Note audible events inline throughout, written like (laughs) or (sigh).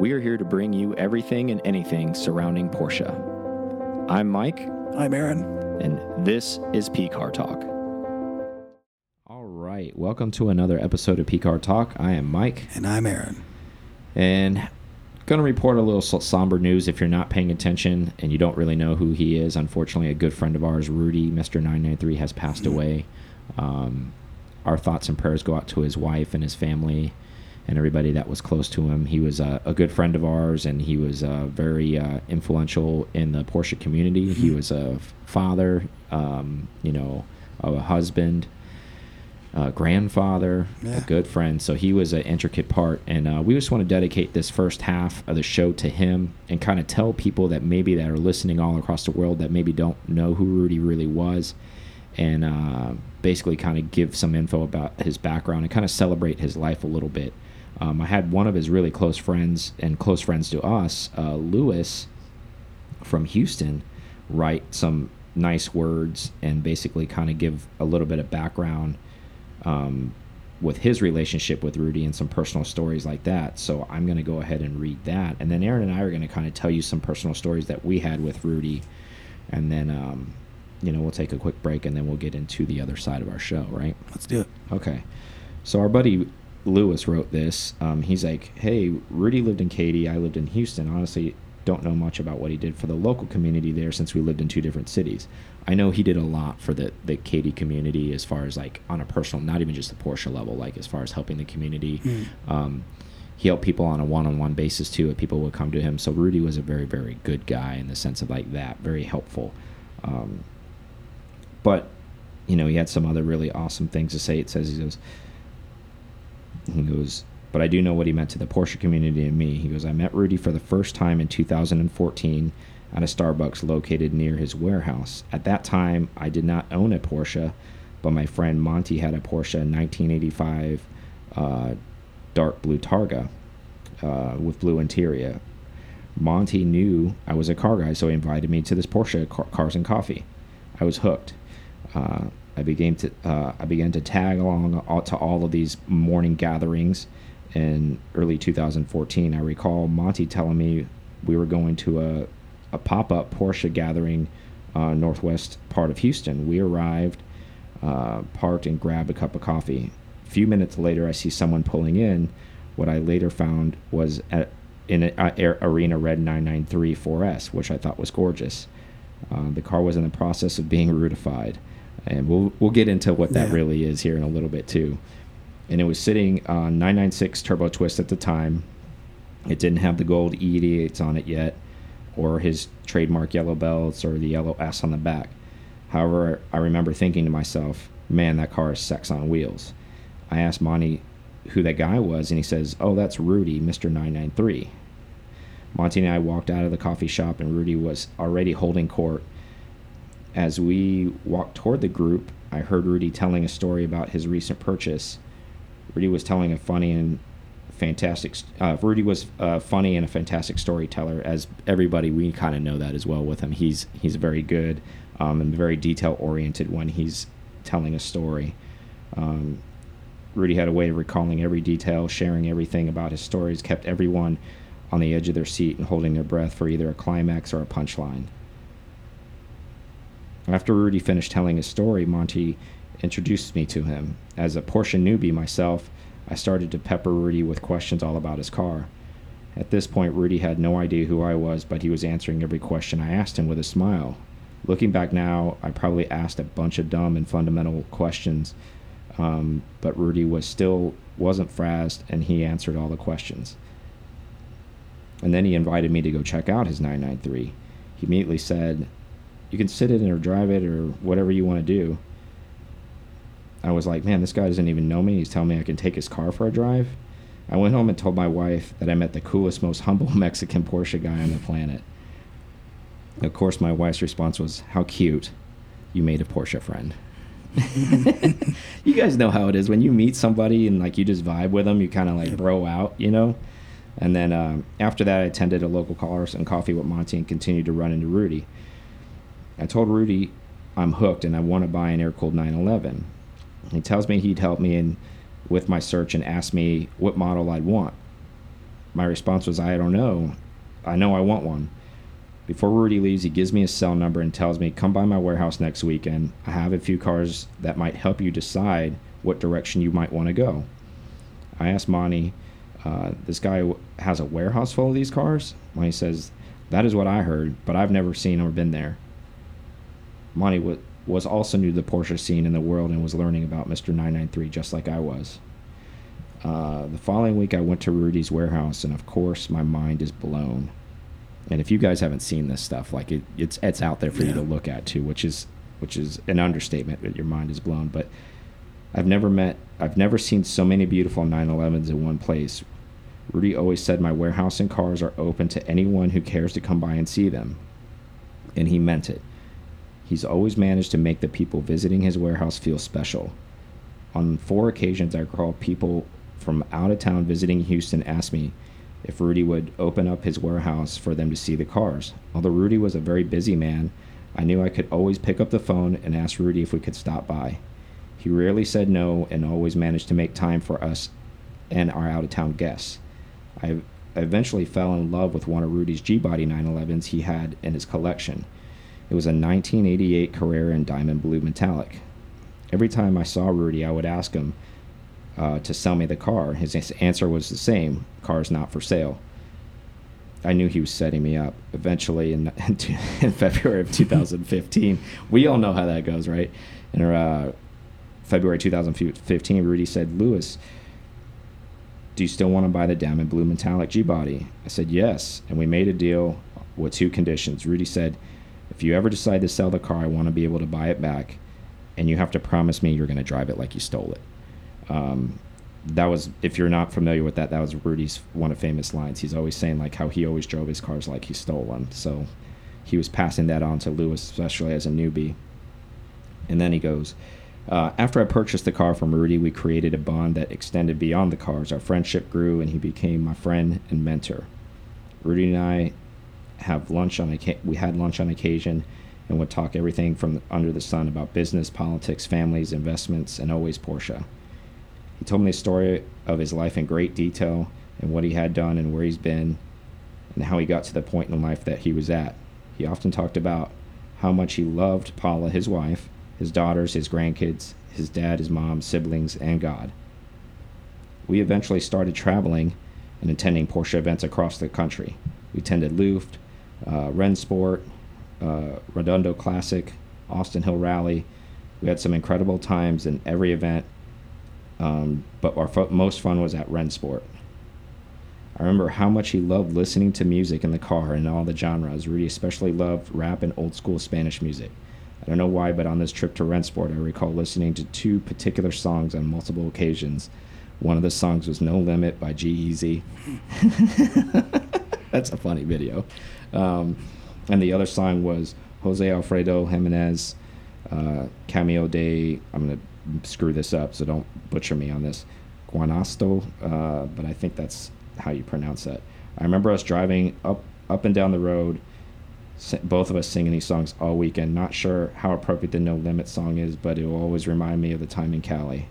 We are here to bring you everything and anything surrounding Porsche. I'm Mike, I'm Aaron. and this is P Car Talk. All right, welcome to another episode of P Car Talk. I am Mike, And I'm Aaron. and going to report a little somber news if you're not paying attention and you don't really know who he is. Unfortunately, a good friend of ours, Rudy, Mr. 993, has passed away. Um, our thoughts and prayers go out to his wife and his family and everybody that was close to him. He was a, a good friend of ours, and he was uh, very uh, influential in the Porsche community. He was a father, um, you know, a husband, a grandfather, a good friend. So he was an intricate part, and uh, we just want to dedicate this first half of the show to him and kind of tell people that maybe that are listening all across the world that maybe don't know who Rudy really was and uh, basically kind of give some info about his background and kind of celebrate his life a little bit. Um, I had one of his really close friends and close friends to us, uh, Lewis from Houston, write some nice words and basically kind of give a little bit of background um, with his relationship with Rudy and some personal stories like that. So I'm going to go ahead and read that. And then Aaron and I are going to kind of tell you some personal stories that we had with Rudy. And then, um, you know, we'll take a quick break and then we'll get into the other side of our show, right? Let's do it. Okay. So our buddy Lewis wrote this. Um, he's like, "Hey, Rudy lived in Katy. I lived in Houston. Honestly, don't know much about what he did for the local community there since we lived in two different cities. I know he did a lot for the the Katy community as far as like on a personal, not even just the Porsche level, like as far as helping the community. Um, he helped people on a one-on-one basis too. If people would come to him, so Rudy was a very, very good guy in the sense of like that, very helpful. Um, but you know, he had some other really awesome things to say. It says he goes, he goes, but I do know what he meant to the Porsche community and me. He goes, I met Rudy for the first time in 2014 at a Starbucks located near his warehouse. At that time, I did not own a Porsche, but my friend Monty had a Porsche 1985 uh, dark blue Targa uh, with blue interior. Monty knew I was a car guy, so he invited me to this Porsche car Cars and Coffee. I was hooked. Uh, I began to uh, I began to tag along all, to all of these morning gatherings in early 2014. I recall Monty telling me we were going to a a pop up Porsche gathering uh, northwest part of Houston. We arrived, uh, parked, and grabbed a cup of coffee. A few minutes later, I see someone pulling in. What I later found was at, in a, Arena Red 993 4S, which I thought was gorgeous. Uh, the car was in the process of being (laughs) rudified, and we'll we'll get into what that Yeah. really is here in a little bit too. And it was sitting on 996 turbo twist at the time. It didn't have the gold E88s on it yet, or his trademark yellow belts or the yellow S on the back. However, I remember thinking to myself, "Man, that car is sex on wheels." I asked Monty who that guy was, and he says, "Oh, that's Rudy, Mr. 993." Monty and I walked out of the coffee shop, and Rudy was already holding court. As we walked toward the group, I heard Rudy telling a story about his recent purchase. Rudy was telling a funny and fantastic. Uh, Rudy was uh, funny and a fantastic storyteller, as everybody we kind of know that as well with him. He's he's very good um, and very detail oriented when he's telling a story. Um, Rudy had a way of recalling every detail, sharing everything about his stories, kept everyone on the edge of their seat and holding their breath for either a climax or a punchline. After Rudy finished telling his story, Monty introduced me to him. As a Porsche newbie myself, I started to pepper Rudy with questions all about his car. At this point, Rudy had no idea who I was, but he was answering every question I asked him with a smile. Looking back now, I probably asked a bunch of dumb and fundamental questions, um, but Rudy was still wasn't frazzed, and he answered all the questions. And then he invited me to go check out his 993. He immediately said, "You can sit in it or drive it or whatever you want to do." I was like, "Man, this guy doesn't even know me. He's telling me I can take his car for a drive." I went home and told my wife that I met the coolest, most humble (laughs) Mexican Porsche guy on the planet. Of course, my wife's response was, How cute. You made a Porsche friend. (laughs) you guys know how it is when you meet somebody and like you just vibe with them, you kind of like bro out, you know? And then um, after that, I attended a local cars and coffee with Monty and continued to run into Rudy. I told Rudy I'm hooked and I want to buy an air cooled 911. He tells me he'd help me in with my search and asked me what model I'd want. my response was, I don't know. I know I want one. Before Rudy leaves, he gives me his cell number and tells me, Come by my warehouse next weekend. I have a few cars that might help you decide what direction you might want to go. I asked Monty, uh, This guy has a warehouse full of these cars? He says, That is what I heard, but I've never seen or been there. Monty was also new to the Porsche scene in the world and was learning about Mr. 993 just like I was. Uh, the following week, I went to Rudy's warehouse, and of course, my mind is blown. And if you guys haven't seen this stuff, like it, it's it's out there for yeah. you to look at too, which is which is an understatement. That your mind is blown. But I've never met, I've never seen so many beautiful 911s in one place. Rudy always said my warehouse and cars are open to anyone who cares to come by and see them, and he meant it. He's always managed to make the people visiting his warehouse feel special. On four occasions, I recall people from out of town visiting Houston asked me if Rudy would open up his warehouse for them to see the cars. Although Rudy was a very busy man, I knew I could always pick up the phone and ask Rudy if we could stop by. He rarely said no and always managed to make time for us and our out of town guests. I eventually fell in love with one of Rudy's G Body 911s he had in his collection. It was a 1988 Carrera in diamond blue metallic. Every time I saw Rudy, I would ask him uh, to sell me the car. His answer was the same car's not for sale. I knew he was setting me up. Eventually, in, (laughs) in February of 2015, (laughs) we all know how that goes, right? In uh, February 2015, Rudy said, Lewis, do you still want to buy the diamond blue metallic G body? I said, yes. And we made a deal with two conditions. Rudy said, if you ever decide to sell the car, I want to be able to buy it back. And you have to promise me you're going to drive it like you stole it. Um, that was if you're not familiar with that, that was Rudy's one of famous lines. He's always saying like how he always drove his cars like he stole one. So he was passing that on to Lewis, especially as a newbie. And then he goes, uh, after I purchased the car from Rudy, we created a bond that extended beyond the cars. Our friendship grew, and he became my friend and mentor. Rudy and I have lunch on we had lunch on occasion, and would talk everything from under the sun about business, politics, families, investments, and always Porsche. He told me the story of his life in great detail and what he had done and where he's been and how he got to the point in life that he was at. He often talked about how much he loved Paula, his wife, his daughters, his grandkids, his dad, his mom, siblings, and God. We eventually started traveling and attending Porsche events across the country. We attended Luft, uh, Rennsport, uh, Redondo Classic, Austin Hill Rally. We had some incredible times in every event um, but our most fun was at Rennsport. I remember how much he loved listening to music in the car and all the genres. Rudy especially loved rap and old school Spanish music. I don't know why, but on this trip to Rennsport, I recall listening to two particular songs on multiple occasions. One of the songs was No Limit by G-Eazy. (laughs) That's a funny video. Um, and the other song was Jose Alfredo Jimenez, uh, Cameo de, I'm going to screw this up, so don't butcher me on this. Guanasto, uh, but I think that's how you pronounce that. I remember us driving up up and down the road, both of us singing these songs all weekend. Not sure how appropriate the No Limit song is, but it will always remind me of the time in Cali.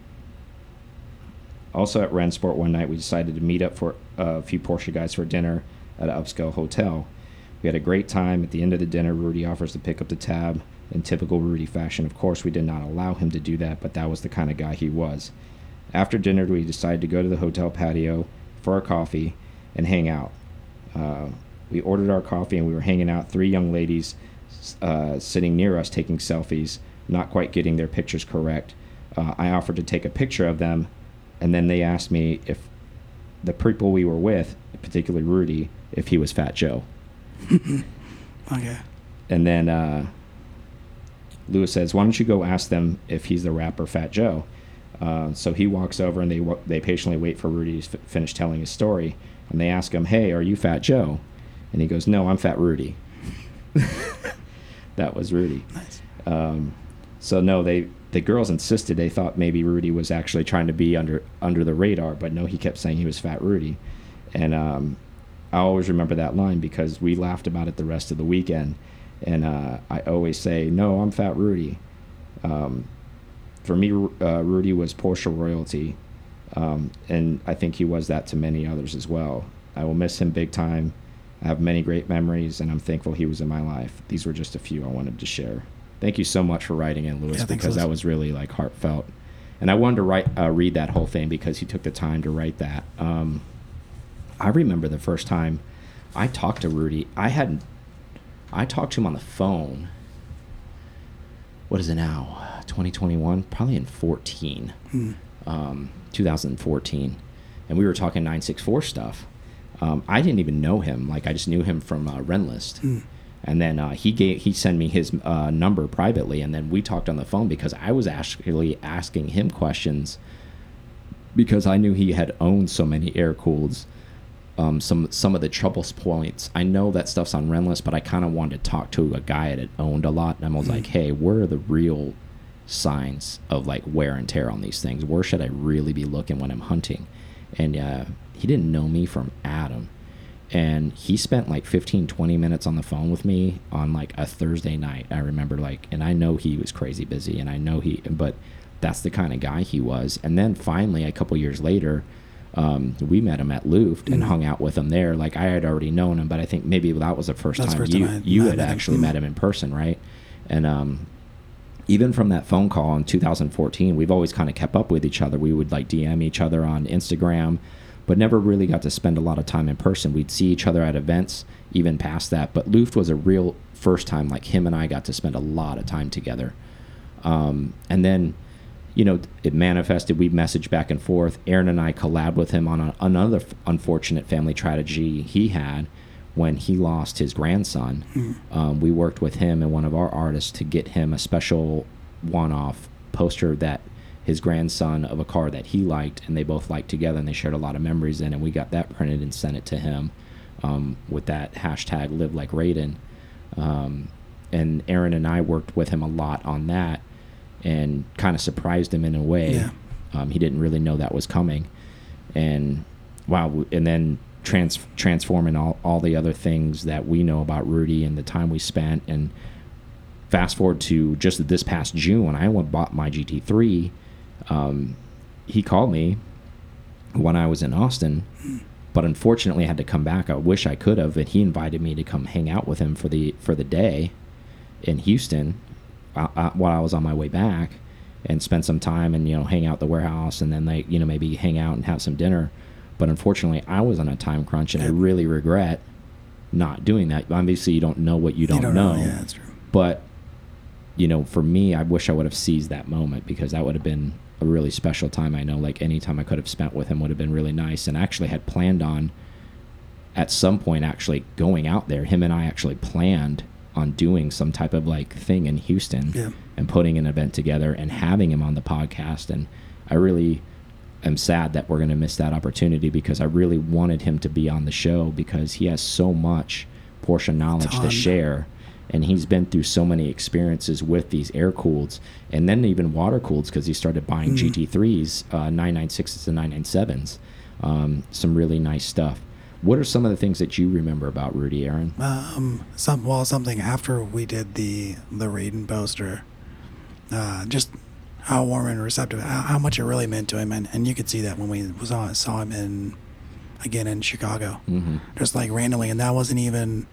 Also at Rennsport one night, we decided to meet up for a few Porsche guys for dinner at an upscale hotel. We had a great time. At the end of the dinner, Rudy offers to pick up the tab in typical Rudy fashion. Of course, we did not allow him to do that, but that was the kind of guy he was. After dinner, we decided to go to the hotel patio for our coffee and hang out. Uh, we ordered our coffee and we were hanging out. Three young ladies uh, sitting near us taking selfies, not quite getting their pictures correct. Uh, I offered to take a picture of them, and then they asked me if the people we were with, particularly Rudy, if he was Fat Joe. (laughs) okay. And then uh, Lewis says, "Why don't you go ask them if he's the rapper Fat Joe?" Uh, so he walks over and they they patiently wait for Rudy to finish telling his story, and they ask him, "Hey, are you Fat Joe?" And he goes, "No, I'm Fat Rudy." (laughs) that was Rudy. Nice. Um, so no, they the girls insisted they thought maybe Rudy was actually trying to be under under the radar, but no, he kept saying he was Fat Rudy, and um, I always remember that line because we laughed about it the rest of the weekend and uh, I always say, no, I'm Fat Rudy. Um, for me, uh, Rudy was Porsche royalty, um, and I think he was that to many others as well. I will miss him big time. I have many great memories, and I'm thankful he was in my life. These were just a few I wanted to share. Thank you so much for writing in, Lewis, Yeah, thanks, because Lewis. that was really like heartfelt. And I wanted to write, uh, read that whole thing because he took the time to write that. Um, I remember the first time I talked to Rudy. I hadn't. I talked to him on the phone. What is it now? 2021, probably in 14, Hmm. um, 2014, and we were talking 964 stuff. Um, I didn't even know him. Like I just knew him from uh, Rennlist. Hmm. And then uh, he gave he sent me his uh, number privately, and then we talked on the phone because I was actually asking him questions because I knew he had owned so many air cooleds. Um, some some of the trouble points. I know that stuff's on Rennlist, but I kind of wanted to talk to a guy that owned a lot, and I was like, "Hey, where are the real signs of like wear and tear on these things? Where should I really be looking when I'm hunting?" And uh, he didn't know me from Adam, and he spent like 15, 20 minutes on the phone with me on like a Thursday night. I remember like, and I know he was crazy busy, and I know he, but that's the kind of guy he was. And then finally, a couple years later, um, we met him at Luft and Mhm. hung out with him there. Like I had already known him, but I think maybe that was the first That's time first you time you had met him. actually Mhm. met him in person, right? And um, even from that phone call in 2014, we've always kind of kept up with each other. We would like DM each other on Instagram, but never really got to spend a lot of time in person. We'd see each other at events, even past that. But Luft was a real first time, like him and I got to spend a lot of time together. Um, and then, you know, it manifested. We messaged back and forth. Aaron and I collabed with him on a, another unfortunate family tragedy he had when he lost his grandson. Um, we worked with him and one of our artists to get him a special one-off poster that his grandson of a car that he liked and they both liked together and they shared a lot of memories in and we got that printed and sent it to him um, with that hashtag live like Raiden. Um, and Aaron and I worked with him a lot on that and kind of surprised him in a way. Yeah. Um, he didn't really know that was coming. And wow, and then trans transforming all, all the other things that we know about Rudy and the time we spent. And fast forward to just this past June when I went bought my GT3, um, he called me when I was in Austin, but unfortunately I had to come back. I wish I could have, but he invited me to come hang out with him for the for the day in Houston uh, uh, while I was on my way back and spend some time and you know hang out at the warehouse and then like you know maybe hang out and have some dinner. But unfortunately, I was on a time crunch and I really regret not doing that. Obviously, you don't know what you don't, you don't know. know. Yeah, that's true. But you know, for me, I wish I would have seized that moment because that would have been a really special time. I know, like any time I could have spent with him would have been really nice, and actually had planned on at some point actually going out there. Him and I actually planned on doing some type of like thing in Houston Yeah. and putting an event together and having him on the podcast. And I really am sad that we're going to miss that opportunity because I really wanted him to be on the show because he has so much Porsche knowledge to share. And he's been through so many experiences with these air cooleds and then even water cooleds because he started buying Mm. GT3s, uh, 996s, and 997s. Um, some really nice stuff. What are some of the things that you remember about Rudy Aaron? Um, some well, something after we did the the Raiden poster, uh, just how warm and receptive, how, how much it really meant to him, and, and you could see that when we was on, saw him in, again in Chicago, hmm just like randomly, and that wasn't even.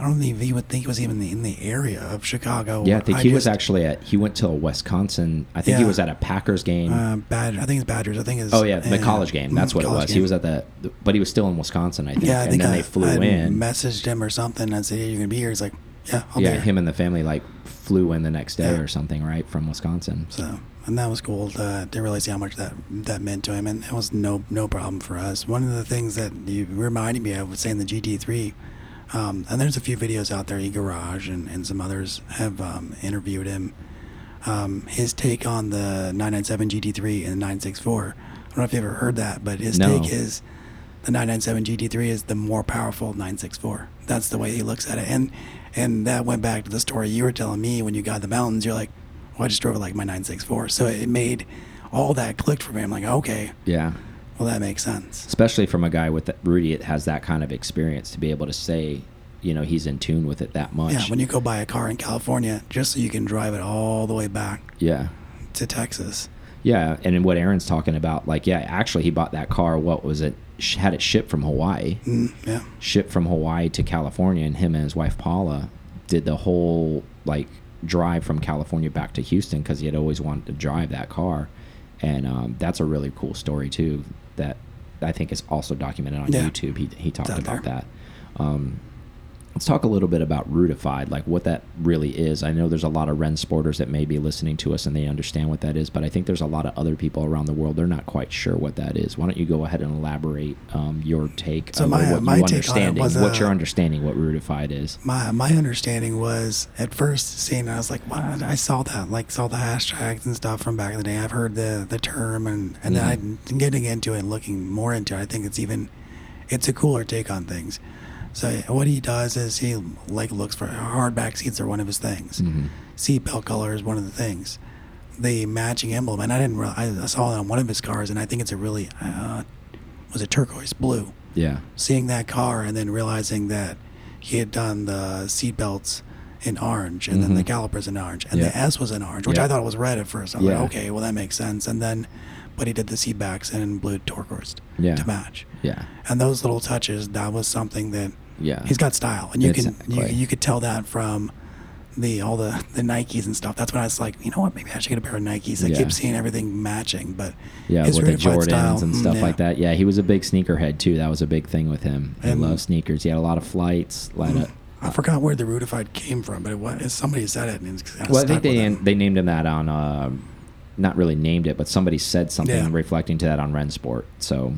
I don't think he would think he was even in the, area of Chicago. Yeah, I think he was actually at. He went to Wisconsin. I think he was at a Packers game. uh, Badger. I think it's Badgers. I think it's. oh yeah, the uh, college game. That's mm, what it was. He was at the, but he was still in Wisconsin. I think. Yeah, I and think then I, they flew I in. messaged him or something and said, "Hey, you're gonna be here." He's like, "Yeah, I'll yeah, be here." him and the family like flew in the next day Yeah. or something, right, from Wisconsin. So, and that was cool to, to really see how much that that meant to him, and it was no no problem for us. One of the things that you reminded me of was saying the GT3, um, and there's a few videos out there. E Garage and, and some others have um, interviewed him. Um, his take on the 997 GT3 and the 964. I don't know if you ever heard that, but his No. take is the 997 GT3 is the more powerful 964. That's the way he looks at it, and and that went back to the story you were telling me when you got the mountains. You're like, well, I just drove it like my 964, so it made all that clicked for me. I'm like, okay, Yeah, well that makes sense. especially from a guy with that, Rudy that has that kind of experience to be able to say, you know, he's in tune with it that much. Yeah, when you go buy a car in California, just so you can drive it all the way back yeah. to Texas. Yeah, and what Aaron's talking about, like, yeah, actually, he bought that car. What was it? had it shipped from Hawaii, Mm, yeah. shipped from Hawaii to California, and him and his wife Paula did the whole like drive from California back to Houston because he had always wanted to drive that car, and um, that's a really cool story too. That I think is also documented on Yeah. YouTube. He he talked about there. that. Um, let's talk a little bit about Rudified, like what that really is. I know there's a lot of Ren sporters that may be listening to us and they understand what that is, but I think there's a lot of other people around the world they're not quite sure what that is. Why don't you go ahead and elaborate um, your take So my- what my you take on it understanding, was, what your uh, understanding what Rudified is? My my understanding was at first seeing it, I was like, what? I saw that, like saw the hashtags and stuff from back in the day. I've heard the the term, and and then I getting into it and looking more into it. I think it's even it's a cooler take on things. So what he does is he like looks for hardback seats are one of his things. Mhm. Seatbelt color is one of the things. The matching emblem, and I didn't. Real, I, saw it on one of his cars, and I think it's a really uh, was it turquoise blue Yeah, seeing that car and then realizing that he had done the seat belts in orange and then the Mhm. calipers in orange and Yeah. the S was in orange, which Yeah. I thought was red at first. I'm Yeah. like, okay, well that makes sense. And then, but he did the seat backs in blue turquoise Yeah. to match. yeah, And those little touches, that was something that yeah. he's got style, and you can you, Exactly. you could tell that from the all the the Nikes and stuff. That's when I was like, you know what, maybe I should get a pair of Nikes. I Yeah. keep seeing everything matching, but Yeah, his with the Jordans style, and mm, stuff yeah. like that. Yeah, he was a big sneakerhead too. That was a big thing with him. He And- loved sneakers. He had a lot of flights. Of, I forgot where the Rudified came from, but it was somebody said it. And kinda well, I think they him. they named him that on. Uh, not really named it, but somebody said something Yeah. reflecting to that on Rennsport. So,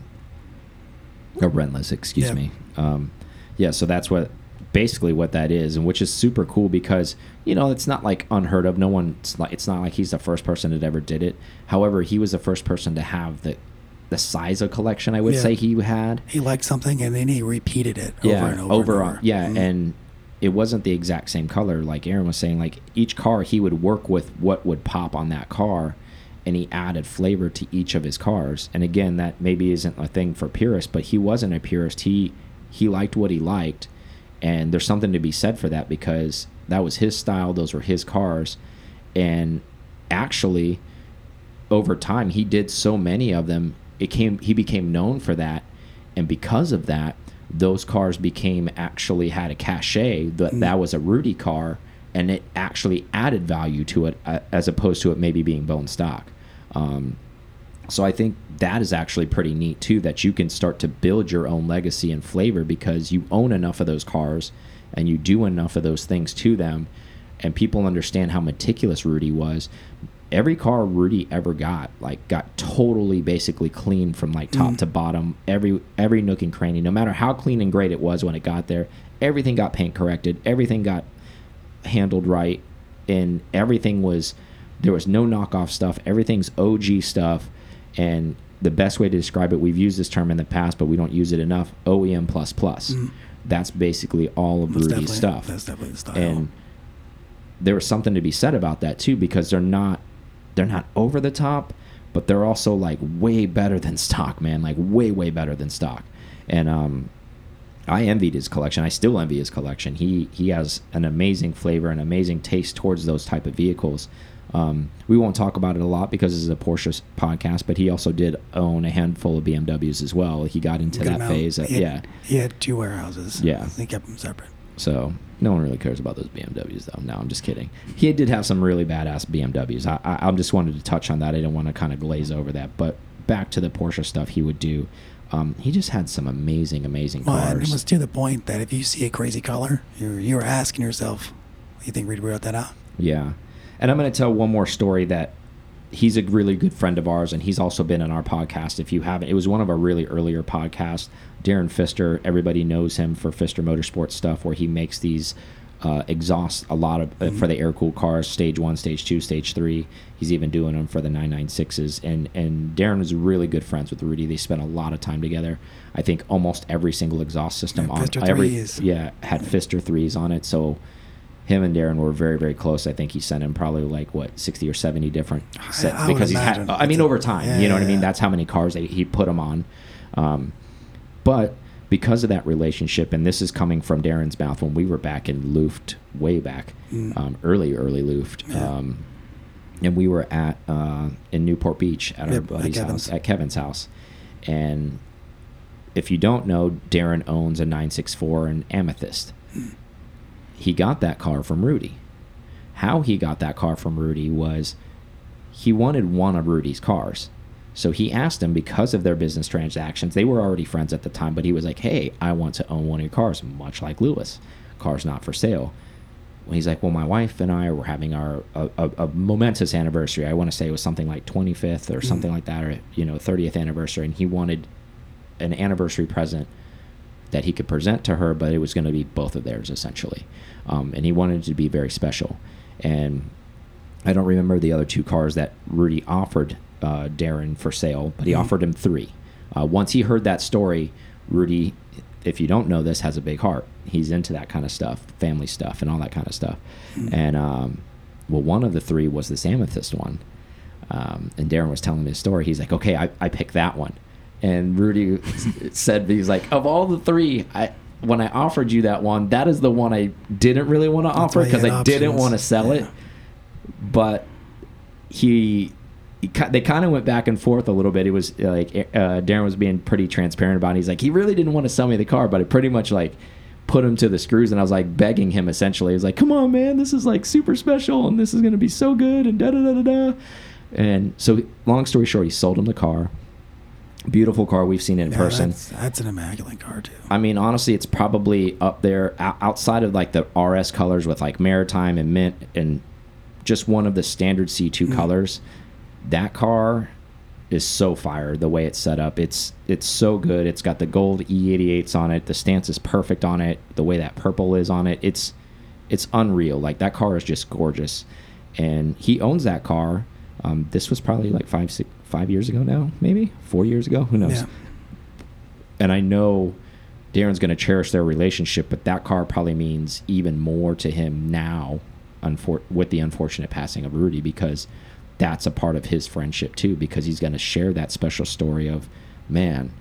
or Rennlist, excuse Yeah. me. Um, yeah, so that's what basically what that is, and which is super cool because you know it's not like unheard of. No one, it's like it's not like he's the first person that ever did it. However, he was the first person to have the the size of collection. I would Yeah. say he had. he liked something and then he repeated it yeah, over and over. over, and over. yeah, Mhm. and it wasn't the exact same color. Like Aaron was saying, like each car he would work with what would pop on that car, and he added flavor to each of his cars. And again, that maybe isn't a thing for purists, but he wasn't a purist. He he liked what he liked, and there's something to be said for that because that was his style. Those were his cars, and actually, over time, he did so many of them. It came he became known for that, and because of that, those cars became actually had a cachet that that mm. was a Rudy car, and it actually added value to it uh, as opposed to it maybe being bone stock. Um, so I think that is actually pretty neat too that you can start to build your own legacy and flavor because you own enough of those cars and you do enough of those things to them and people understand how meticulous Rudy was. Every car Rudy ever got like got totally basically clean from like top to bottom. Every every nook and cranny, no matter how clean and great it was when it got there, everything got paint corrected. Everything got handled right and everything was there was no knockoff stuff. Everything's og stuff and the best way to describe it we've used this term in the past but we don't use it enough oem plus plus. That's basically all of Mm. That's rudy's stuff. That's definitely the style. and there was something to be said about that too because they're not they're not over the top but they're also like way better than stock man. Like way way better than stock. And um I envied his collection. I still envy his collection. He he has an amazing flavor, an amazing taste towards those type of vehicles. Um, we won't talk about it a lot because this is a Porsche podcast, but he also did own a handful of BMWs as well. He got into Good that phase. Of, He had, yeah, he had two warehouses. Yeah. he kept them separate. so no one really cares about those BMWs, though. No, I'm just kidding. He did have some really badass BMWs. I, I, I just wanted to touch on that. I didn't want to kind of glaze over that. But back to the Porsche stuff he would do. Um, he just had some amazing, amazing Well, and cars. it was to the point that if you see a crazy color, you're you were asking yourself, "You think Reed wrote that out?" Yeah. And I'm going to tell one more story that he's a really good friend of ours, and he's also been on our podcast. If you haven't, it was one of our really earlier podcasts. Darren Fister, everybody knows him for Fister Motorsports stuff, where he makes these uh, exhausts a lot of uh, for the air cooled cars, stage one, stage two, stage three. He's even doing them for the 996s. And and Darren was really good friends with Rudy. They spent a lot of time together. I think almost every single exhaust system Yeah, on Fister every threes. yeah had Fister threes on it. So him and Darren were very very close. I think he sent him probably like what sixty or seventy different sets I would because he's had. I mean, over time, yeah, you know what I mean. That's how many cars they, he put them on. Um, but because of that relationship, and this is coming from Darren's mouth when we were back in Luft, way back, Mm. um, early early Luft. Yeah. Um, and we were at uh, in Newport Beach at our at buddy's Kevin's. house, at Kevin's house, and if you don't know, Darren owns a 964 and Amethyst. He got that car from Rudy. How he got that car from Rudy was he wanted one of Rudy's cars. So he asked him because of their business transactions. They were already friends at the time, but he was like, "Hey, I want to own one of your cars." Much like Lewis, car's not for sale. Well, he's like, "Well, my wife and I were having our a, a, a momentous anniversary. I want to say it was something like 25th or something like that, or you know, 30th anniversary." And he wanted an anniversary present that he could present to her, but it was going to be both of theirs essentially. Um, and he wanted it to be very special. And I don't remember the other two cars that Rudy offered uh, Darren for sale, but he mm -hmm. offered him three. Uh, once he heard that story, Rudy, if you don't know this, has a big heart. He's into that kind of stuff, family stuff, and all that kind of stuff. Mm -hmm. And um, well, one of the three was this amethyst one. Um, and Darren was telling me his story. He's like, okay, I, I picked that one. And Rudy (laughs) said, he's like, of all the three, I, when I offered you that one, that is the one I didn't really want to offer because I options. didn't want to sell yeah. it. But he, he they kind of went back and forth a little bit. He was like, uh, Darren was being pretty transparent about it. He's like, he really didn't want to sell me the car, but it pretty much like put him to the screws and I was like begging him essentially. He was like, come on, man, this is like super special and this is going to be so good and da da da da da. And so, long story short, he sold him the car Beautiful car. We've seen it in yeah, person. That's, that's, an immaculate car too. I mean, honestly, it's probably up there outside of like the RS colors with like maritime and mint and just one of the standard C2 mm. colors. That car is so fire the way it's set up. It's it's so good. It's got the gold E88s on it. The stance is perfect on it. The way that purple is on it. It's it's unreal. Like that car is just gorgeous. And he owns that car. Um, this was probably like five six five years ago now, maybe four years ago. Who knows? Yeah. And I know Darren's going to cherish their relationship, but that car probably means even more to him now, with the unfortunate passing of Rudy, because that's a part of his friendship too. Because he's going to share that special story of, man,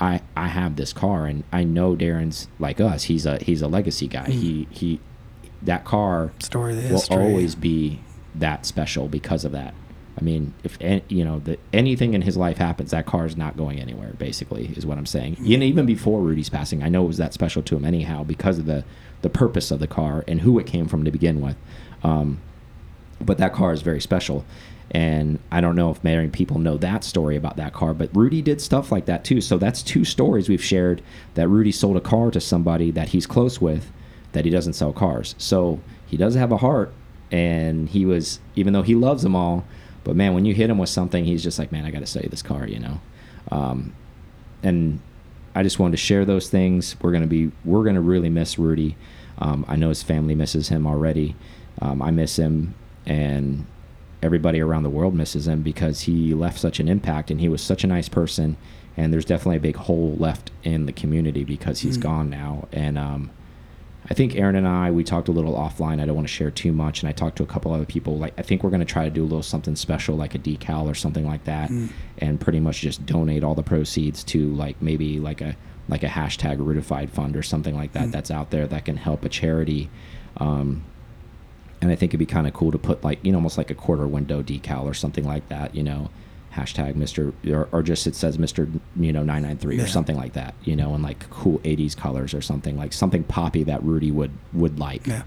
I I have this car, and I know Darren's like us. He's a he's a legacy guy. Mm. He he, that car story will history. always be that special because of that. I mean, if you know that anything in his life happens, that car is not going anywhere. Basically, is what I'm saying. And even before Rudy's passing, I know it was that special to him anyhow because of the the purpose of the car and who it came from to begin with. Um, but that car is very special, and I don't know if many people know that story about that car. But Rudy did stuff like that too. So that's two stories we've shared that Rudy sold a car to somebody that he's close with, that he doesn't sell cars. So he does have a heart, and he was even though he loves them all but man, when you hit him with something, he's just like, man, I got to sell you this car, you know. Um, and I just wanted to share those things. We're gonna be we're gonna really miss Rudy. Um, I know his family misses him already. Um, I miss him, and everybody around the world misses him because he left such an impact, and he was such a nice person. And there's definitely a big hole left in the community because he's mm. gone now. And um, I think Aaron and I we talked a little offline. I don't want to share too much, and I talked to a couple other people. Like I think we're going to try to do a little something special, like a decal or something like that, mm. and pretty much just donate all the proceeds to like maybe like a like a hashtag Rudified fund or something like that mm. that's out there that can help a charity. Um, and I think it'd be kind of cool to put like you know almost like a quarter window decal or something like that. You know, hashtag Mr. Or, or, just it says Mr. You know 993 or something like that. You know, in like cool 80s colors or something like something poppy that Rudy would would like. Yeah.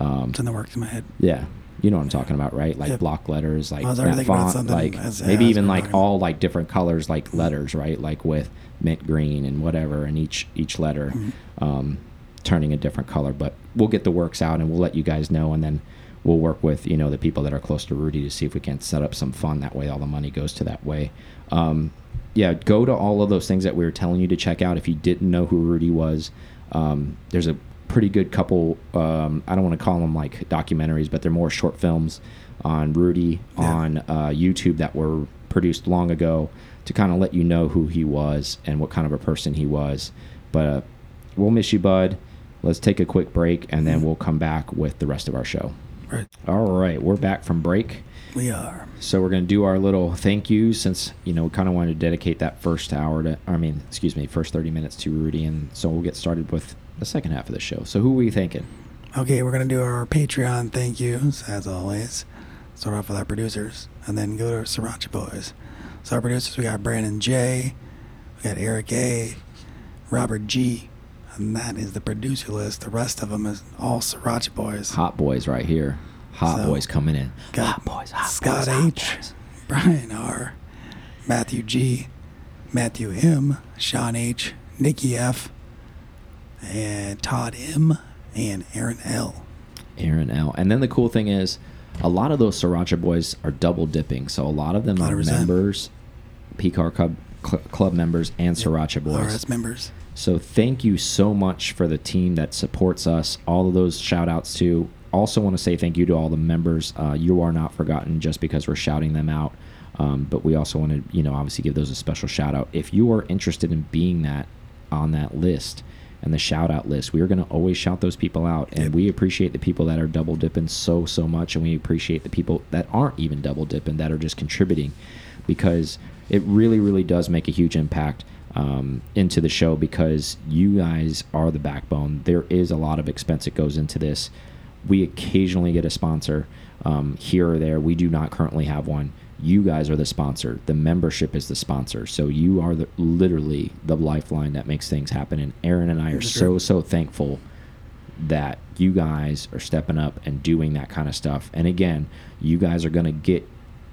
Um, it's in the works in my head. Yeah. You know what I'm talking about, right? Like yep. block letters, like that font, like as, maybe even like all like different colors, like letters, right? Like with mint green and whatever, and each each letter mm -hmm. um, turning a different color. But we'll get the works out and we'll let you guys know, and then we'll work with you know the people that are close to Rudy to see if we can set up some fun. That way, all the money goes to that way. Um, yeah, go to all of those things that we were telling you to check out. If you didn't know who Rudy was, um, there's a pretty good couple. Um, I don't want to call them like documentaries, but they're more short films on Rudy yeah. on uh, YouTube that were produced long ago to kind of let you know who he was and what kind of a person he was. But uh, we'll miss you, bud. Let's take a quick break and then we'll come back with the rest of our show. Right. All right, we're back from break. We are. So we're going to do our little thank you since, you know, we kind of wanted to dedicate that first hour to, I mean, excuse me, first 30 minutes to Rudy. And so we'll get started with the second half of the show. So who were you thinking? Okay, we're going to do our Patreon thank yous, as always. Start off with our producers and then go to our Sriracha Boys. So our producers, we got Brandon J, we got Eric A, Robert G. And that is the producer list. The rest of them is all Sriracha Boys. Hot boys right here. Hot So, boys coming in. hot boys. Hot Scott boys. hot H. boys. Brian R. Matthew G. Matthew M. Sean H. Nikki F. And Todd M. And Aaron L. Aaron L. And then the cool thing is, a lot of those Sriracha boys are double dipping. So a lot of them are 100%. members, PCAR Club, club members, and Sriracha boys. RS members. So thank you so much for the team that supports us. All of those shout outs to. Also want to say thank you to all the members. Uh, you are not forgotten just because we're shouting them out. Um, but we also want to, you know, obviously give those a special shout out. If you are interested in being that on that list and the shout out list, we are going to always shout those people out. And Yep. we appreciate the people that are double dipping so, so much. And we appreciate the people that aren't even double dipping, that are just contributing because it really, really does make a huge impact um, into the show because you guys are the backbone. There is a lot of expense that goes into this. We occasionally get a sponsor um, here or there. We do not currently have one. You guys are the sponsor. The membership is the sponsor. So you are the, literally the lifeline that makes things happen. And Aaron and I are so, so thankful that you guys are stepping up and doing that kind of stuff. And again, you guys are going to get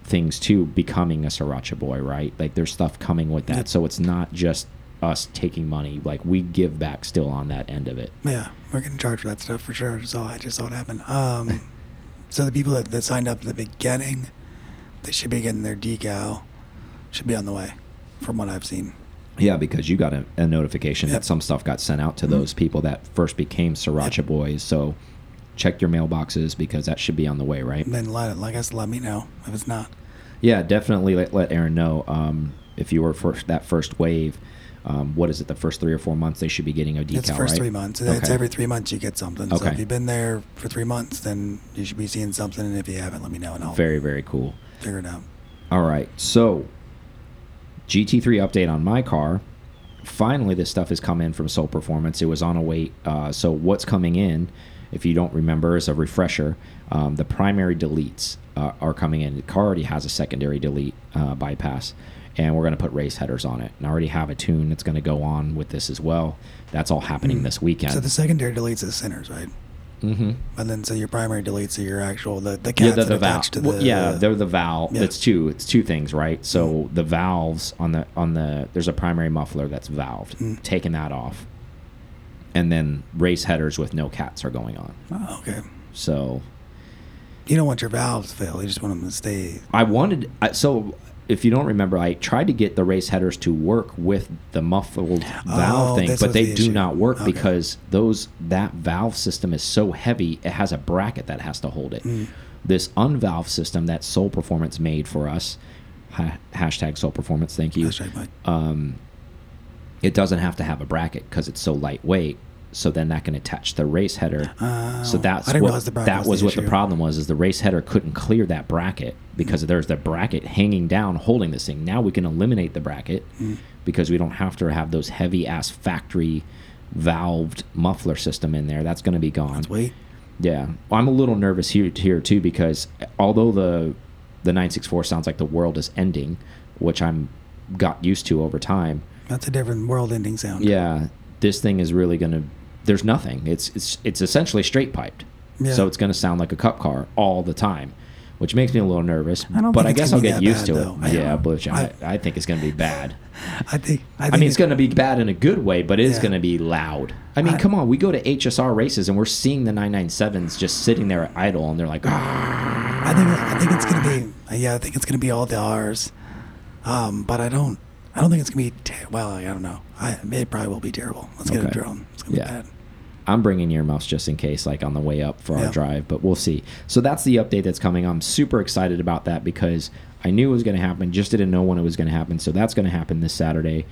things too becoming a sriracha boy, right? Like there's stuff coming with that. So it's not just us taking money. Like we give back still on that end of it. Yeah, we're getting charged for that stuff for sure. So I just saw it happen. Um, (laughs) so the people that, that signed up at the beginning, they should be getting their decal. Should be on the way, from what I've seen. Yeah, because you got a, a notification Yep. that some stuff got sent out to Mhm. those people that first became sriracha Yep. boys. So check your mailboxes because that should be on the way, right? Then let it, like us, let me know if it's not. Yeah, definitely let, let Aaron know um, if you were first that first wave. Um, what is it? The first three or four months they should be getting a decal, it's the first right? three months. It's every three months you get something. Okay. So if you've been there for three months, then you should be seeing something. And if you haven't, let me know and I'll Very very cool. figure it out. All right, so GT3 update on my car. Finally, this stuff has come in from Soul Performance. It was on a wait. Uh, so what's coming in, if you don't remember, as a refresher. Um, the primary deletes uh, are coming in. The car already has a secondary delete uh, bypass, and we're going to put race headers on it. And I already have a tune that's going to go on with this as well. That's all happening Mm. this weekend. So the secondary deletes the sinners, right? mm-hmm. And then so your primary deletes are your actual the the Yeah, cats the, that the valve. attach to the well, yeah, they're the valve. Yeah. It's two. It's two things, right? So Mm. the valves on the on the there's a primary muffler that's valved. Mm. Taking that off, and then race headers with no cats are going on. Oh, okay. So You don't want your valves to fail. You just want them to stay. I wanted. So if you don't remember, I tried to get the race headers to work with the muffled valve Oh, thing, but they the do not work Okay. because those that valve system is so heavy. It has a bracket that has to hold it. Mm. This unvalve system that Soul Performance made for us, ha hashtag Soul Performance, thank you. Hashtag Mike. Um, it doesn't have to have a bracket because it's so lightweight. So then that can attach the race header. Oh, so that's what the bracket that was was what the problem was. Is the race header couldn't clear that bracket because there's the bracket hanging down holding this thing. Now we can eliminate the bracket Mm. because we don't have to have those heavy ass factory valved muffler system in there. That's going to be gone. Yeah, well, I'm a little nervous here here too because although the the 964 sounds like the world is ending, which I'm got used to over time. That's a different world-ending sound. Yeah, this thing is really going to. There's nothing. It's it's it's essentially straight piped. Yeah. So it's going to sound like a cup car all the time, which makes me a little nervous. I don't but think I guess I'll get used bad, to though. It. Yeah, don't- I, I- think it's going to be bad. (laughs) I think. I, I, mean, it's going to be bad in a good way, but it's Yeah. going to be loud. I mean, I- come on, we go to HSR races and we're seeing the 997s just sitting there idle, and they're like, ah. I think. I think it's gonna be. Yeah, I think it's gonna be all the R's. Um, but I don't. I don't think it's gonna be. Ter- well, I don't know. I it probably will be terrible. Let's get a Okay. drone. It's gonna Yeah. be bad. I'm bringing earmuffs just in case, like on the way up for our Yeah. drive, but we'll see. So that's the update that's coming. I'm super excited about that because I knew it was going to happen, just didn't know when it was going to happen. So that's going to happen this Saturday.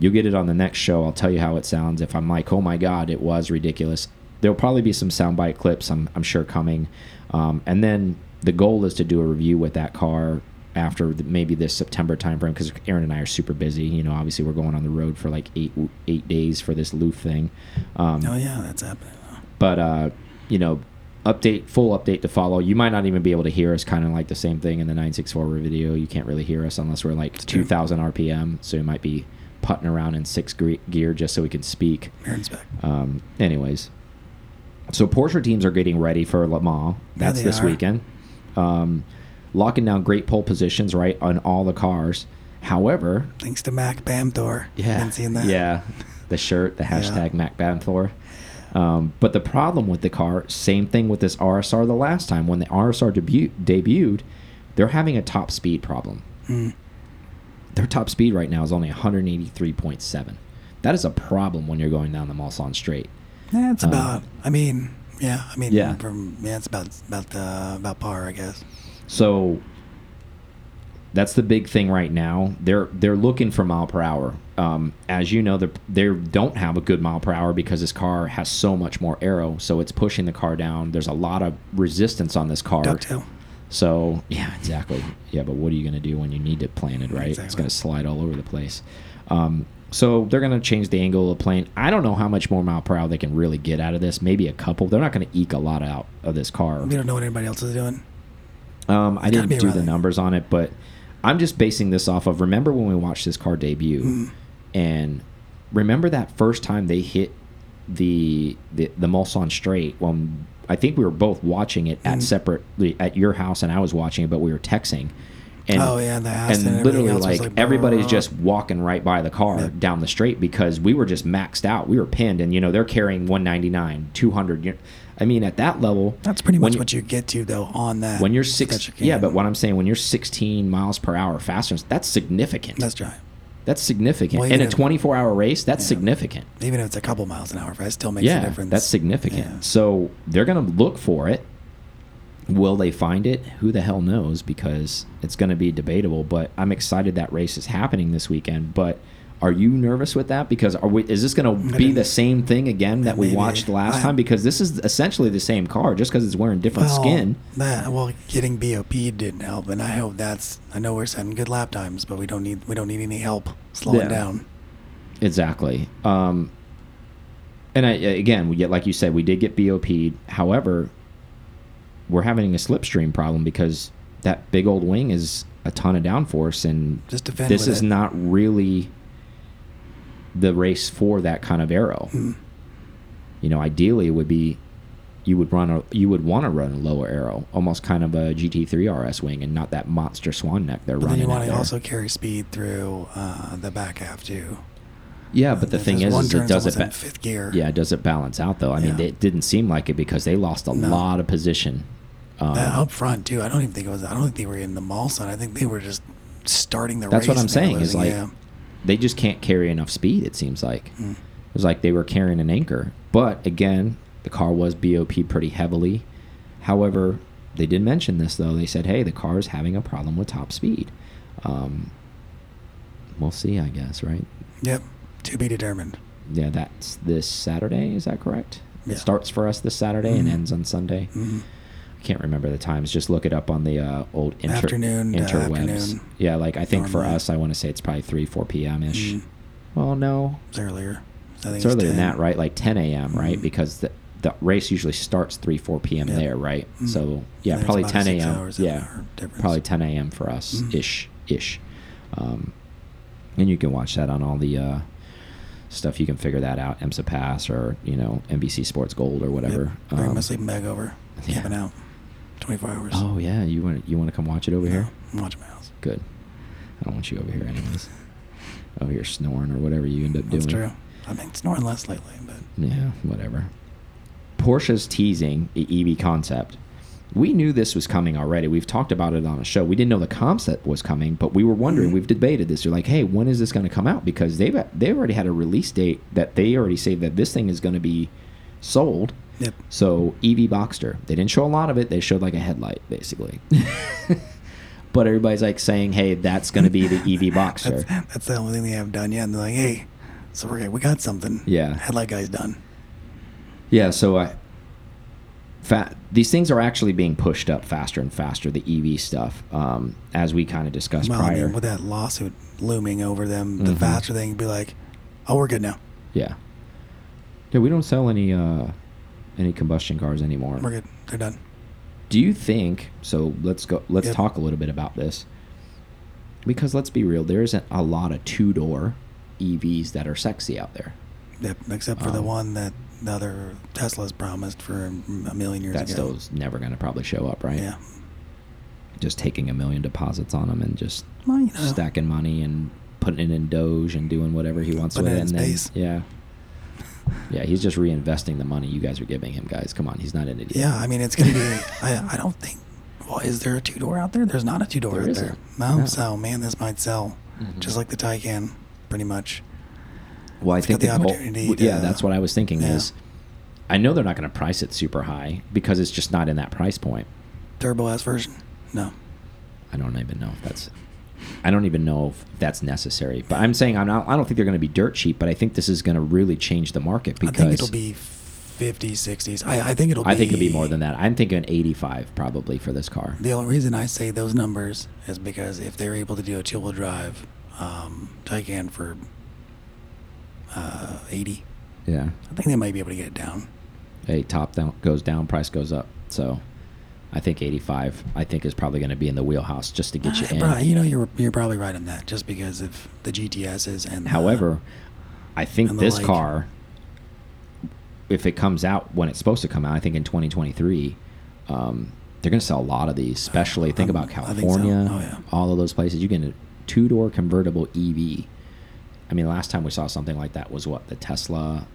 You'll get it on the next show. I'll tell you how it sounds. If I'm like, oh my God, it was ridiculous. There'll probably be some soundbite clips, I'm, I'm sure, coming. Um, and then the goal is to do a review with that car after the, maybe this September timeframe because Aaron and I are super busy. You know, obviously we're going on the road for like eight eight days for this Luft thing. Um, Oh yeah, that's happening. but uh, you know, update full update to follow. You might not even be able to hear us. Kind of like the same thing in the 964 video. You can't really hear us unless we're like 2,000 RPM. So it might be putting around in six gear just so we can speak. Aaron's back. Um, anyways, so Porsche teams are getting ready for Le Mans. That's yeah, this are. weekend. Um, locking down great pole positions right on all the cars. However, thanks to Mac Bamthor. Yeah, been seeing that. Yeah, the shirt, the (laughs) hashtag yeah. Mac Bamthor. Um, but the problem with the car, same thing with this RSR the last time. When the RSR debu debuted, they're having a top speed problem. Mm. Their top speed right now is only 183.7. That is a problem when you're going down the Mulsanne Straight. Yeah, it's um, about. I mean, yeah, I mean, yeah, from yeah, it's about about the about par, I guess. So that's the big thing right now. They're they're looking for mile per hour. Um, as you know, they they don't have a good mile per hour because this car has so much more aero, so it's pushing the car down. There's a lot of resistance on this car. Ducktail. So yeah, exactly. Yeah, but what are you going to do when you need it planted, right? Exactly. It's going to slide all over the place. Um, so they're going to change the angle of the plane. I don't know how much more mile per hour they can really get out of this. Maybe a couple. They're not going to eke a lot out of this car. We don't know what anybody else is doing. Um, I didn't do the numbers on it, but I'm just basing this off of remember when we watched this car debut, mm. and remember that first time they hit the the, the Mulsanne straight Well, I think we were both watching it at mm. separately at your house and I was watching it, but we were texting. And, oh yeah, the and, and literally like, like everybody's just walking right by the car yeah. down the straight because we were just maxed out. We were pinned, and you know they're carrying 199, 200. I mean, at that level, that's pretty much you, what you get to though on that. When you're six, yeah, but what I'm saying, when you're 16 miles per hour faster, that's significant. That's right. That's significant. Well, in a 24 hour race, that's yeah. significant. Even if it's a couple miles an hour, that still makes yeah, a difference. That's significant. Yeah. So they're going to look for it. Will they find it? Who the hell knows? Because it's going to be debatable. But I'm excited that race is happening this weekend. But are you nervous with that? Because are we? Is this going to be the same thing again that we watched last I, time? Because this is essentially the same car, just because it's wearing different well, skin. That, well, getting BOP didn't help, and I hope that's. I know we're setting good lap times, but we don't need we don't need any help slowing yeah. down. Exactly. Um, and I, again, we get like you said, we did get BOP. However, we're having a slipstream problem because that big old wing is a ton of downforce, and this is it. not really the race for that kind of aero. Mm. You know, ideally it would be you would run a you would want to run a lower aero, almost kind of a GT3 RS wing, and not that monster swan neck they're but running. Then you want to also carry speed through uh, the back half too. Yeah, but the thing is, is it does it fifth gear. Yeah, it does it balance out though? I yeah. mean, it didn't seem like it because they lost a no. lot of position um, up front too. I don't even think it was. I don't think they were in the Mulsanne. I think they were just starting the. That's what I'm saying. Is like yeah. They just can't carry enough speed. It seems like mm. it was like they were carrying an anchor. But again, the car was BOP pretty heavily. However, they did mention this though. They said, "Hey, the car is having a problem with top speed." Um, we'll see, I guess. Right? Yep. To be determined. Yeah, that's this Saturday. Is that correct? Yeah. It starts for us this Saturday mm -hmm. and ends on Sunday. Mm -hmm can't remember the times. Just look it up on the uh, old inter afternoon interwebs. Afternoon. Yeah, like I think for us, I want to say it's probably three, four p.m. ish. Mm. Well, no, it's earlier. I think it's earlier 10. than that, right? Like ten a.m. Mm. Right, because the the race usually starts three, four p.m. Yep. there, right? Mm. So yeah, probably ten a.m. Yeah, probably ten a.m. for us Mm. ish ish. Um, and you can watch that on all the. Uh, stuff you can figure that out IMSA Pass or you know NBC Sports Gold or whatever. Yep. Um, my sleeping bag over, yeah. camping out. 24 hours. Oh yeah, you want you want to come watch it over no, here? I'm watching my house. Good. I don't want you over here anyways. (laughs) over here snoring or whatever you end up That's doing. true. I've been snoring less lately, but yeah, whatever. Porsche's teasing the EV concept. We knew this was coming already. We've talked about it on a show. We didn't know the concept was coming, but we were wondering. Mm. We've debated this. You're like, hey, when is this going to come out? Because they've they already had a release date that they already say that this thing is going to be sold Yep. So EV Boxster, they didn't show a lot of it. They showed like a headlight, basically. (laughs) but everybody's like saying, "Hey, that's going to be the EV (laughs) Boxster." that's, that's, the only thing they have done yet. And they're like, "Hey, so we're we got something." Yeah. Headlight guy's done. Yeah. So I. Uh, these things are actually being pushed up faster and faster. The EV stuff, um, as we kind of discussed well, prior. I mean, with that lawsuit looming over them, the mm -hmm. faster they can be like, "Oh, we're good now." Yeah. Yeah, we don't sell any. Uh, any combustion cars anymore. We're good. They're done. Do you think so? Let's go. Let's Yep. talk a little bit about this because let's be real. There isn't a lot of two door EVs that are sexy out there. Yep, except for the Um, one that the other Tesla's promised for a million years That ago. still's never going to probably show up, right? Yeah. Just taking a million deposits on them and just Well, you know, stacking money and putting it in Doge and doing whatever he wants with it it. in And then, yeah. Yeah, he's just reinvesting the money you guys are giving him, guys. Come on, he's not an idiot. Yeah, I mean, it's going to be. I, I don't think. Well, is there a two door out there? There's not a two door There out isn't. there. No, No. so man, this might sell, Mhm. just like the Taycan, pretty much. Well, I It's think got the goal- opportunity yeah, that's what I was thinking. yeah. Is I know they're not going to price it super high because it's just not in that price point. Turbo S version? No. I don't even know if that's. I don't even know if that's necessary. But I'm saying I'm not. I don't think they're going to be dirt cheap. But I think this is going to really change the market because I think it'll be 50s, 60s. I, I think it'll. I be, think it'll be more than that. I'm thinking 85 probably for this car. The only reason I say those numbers is because if they're able to do a two-wheel drive um, Taycan for uh, 80, Yeah. I think they might be able to get it down. Hey, top down goes down, price goes up. So, I think 85. I think is probably going to be in the wheelhouse just to get you Uh, in. bro, you know, you're you're probably right on that, just because of the GTSs and. the- However, I think this like. car, if it comes out when it's supposed to come out, I think in 2023, um, they're going to sell a lot of these. Especially think Um, about think so. California, Oh, yeah. all of those places. You get a two door convertible EV. I mean, last time we saw something like that was what the Tesla,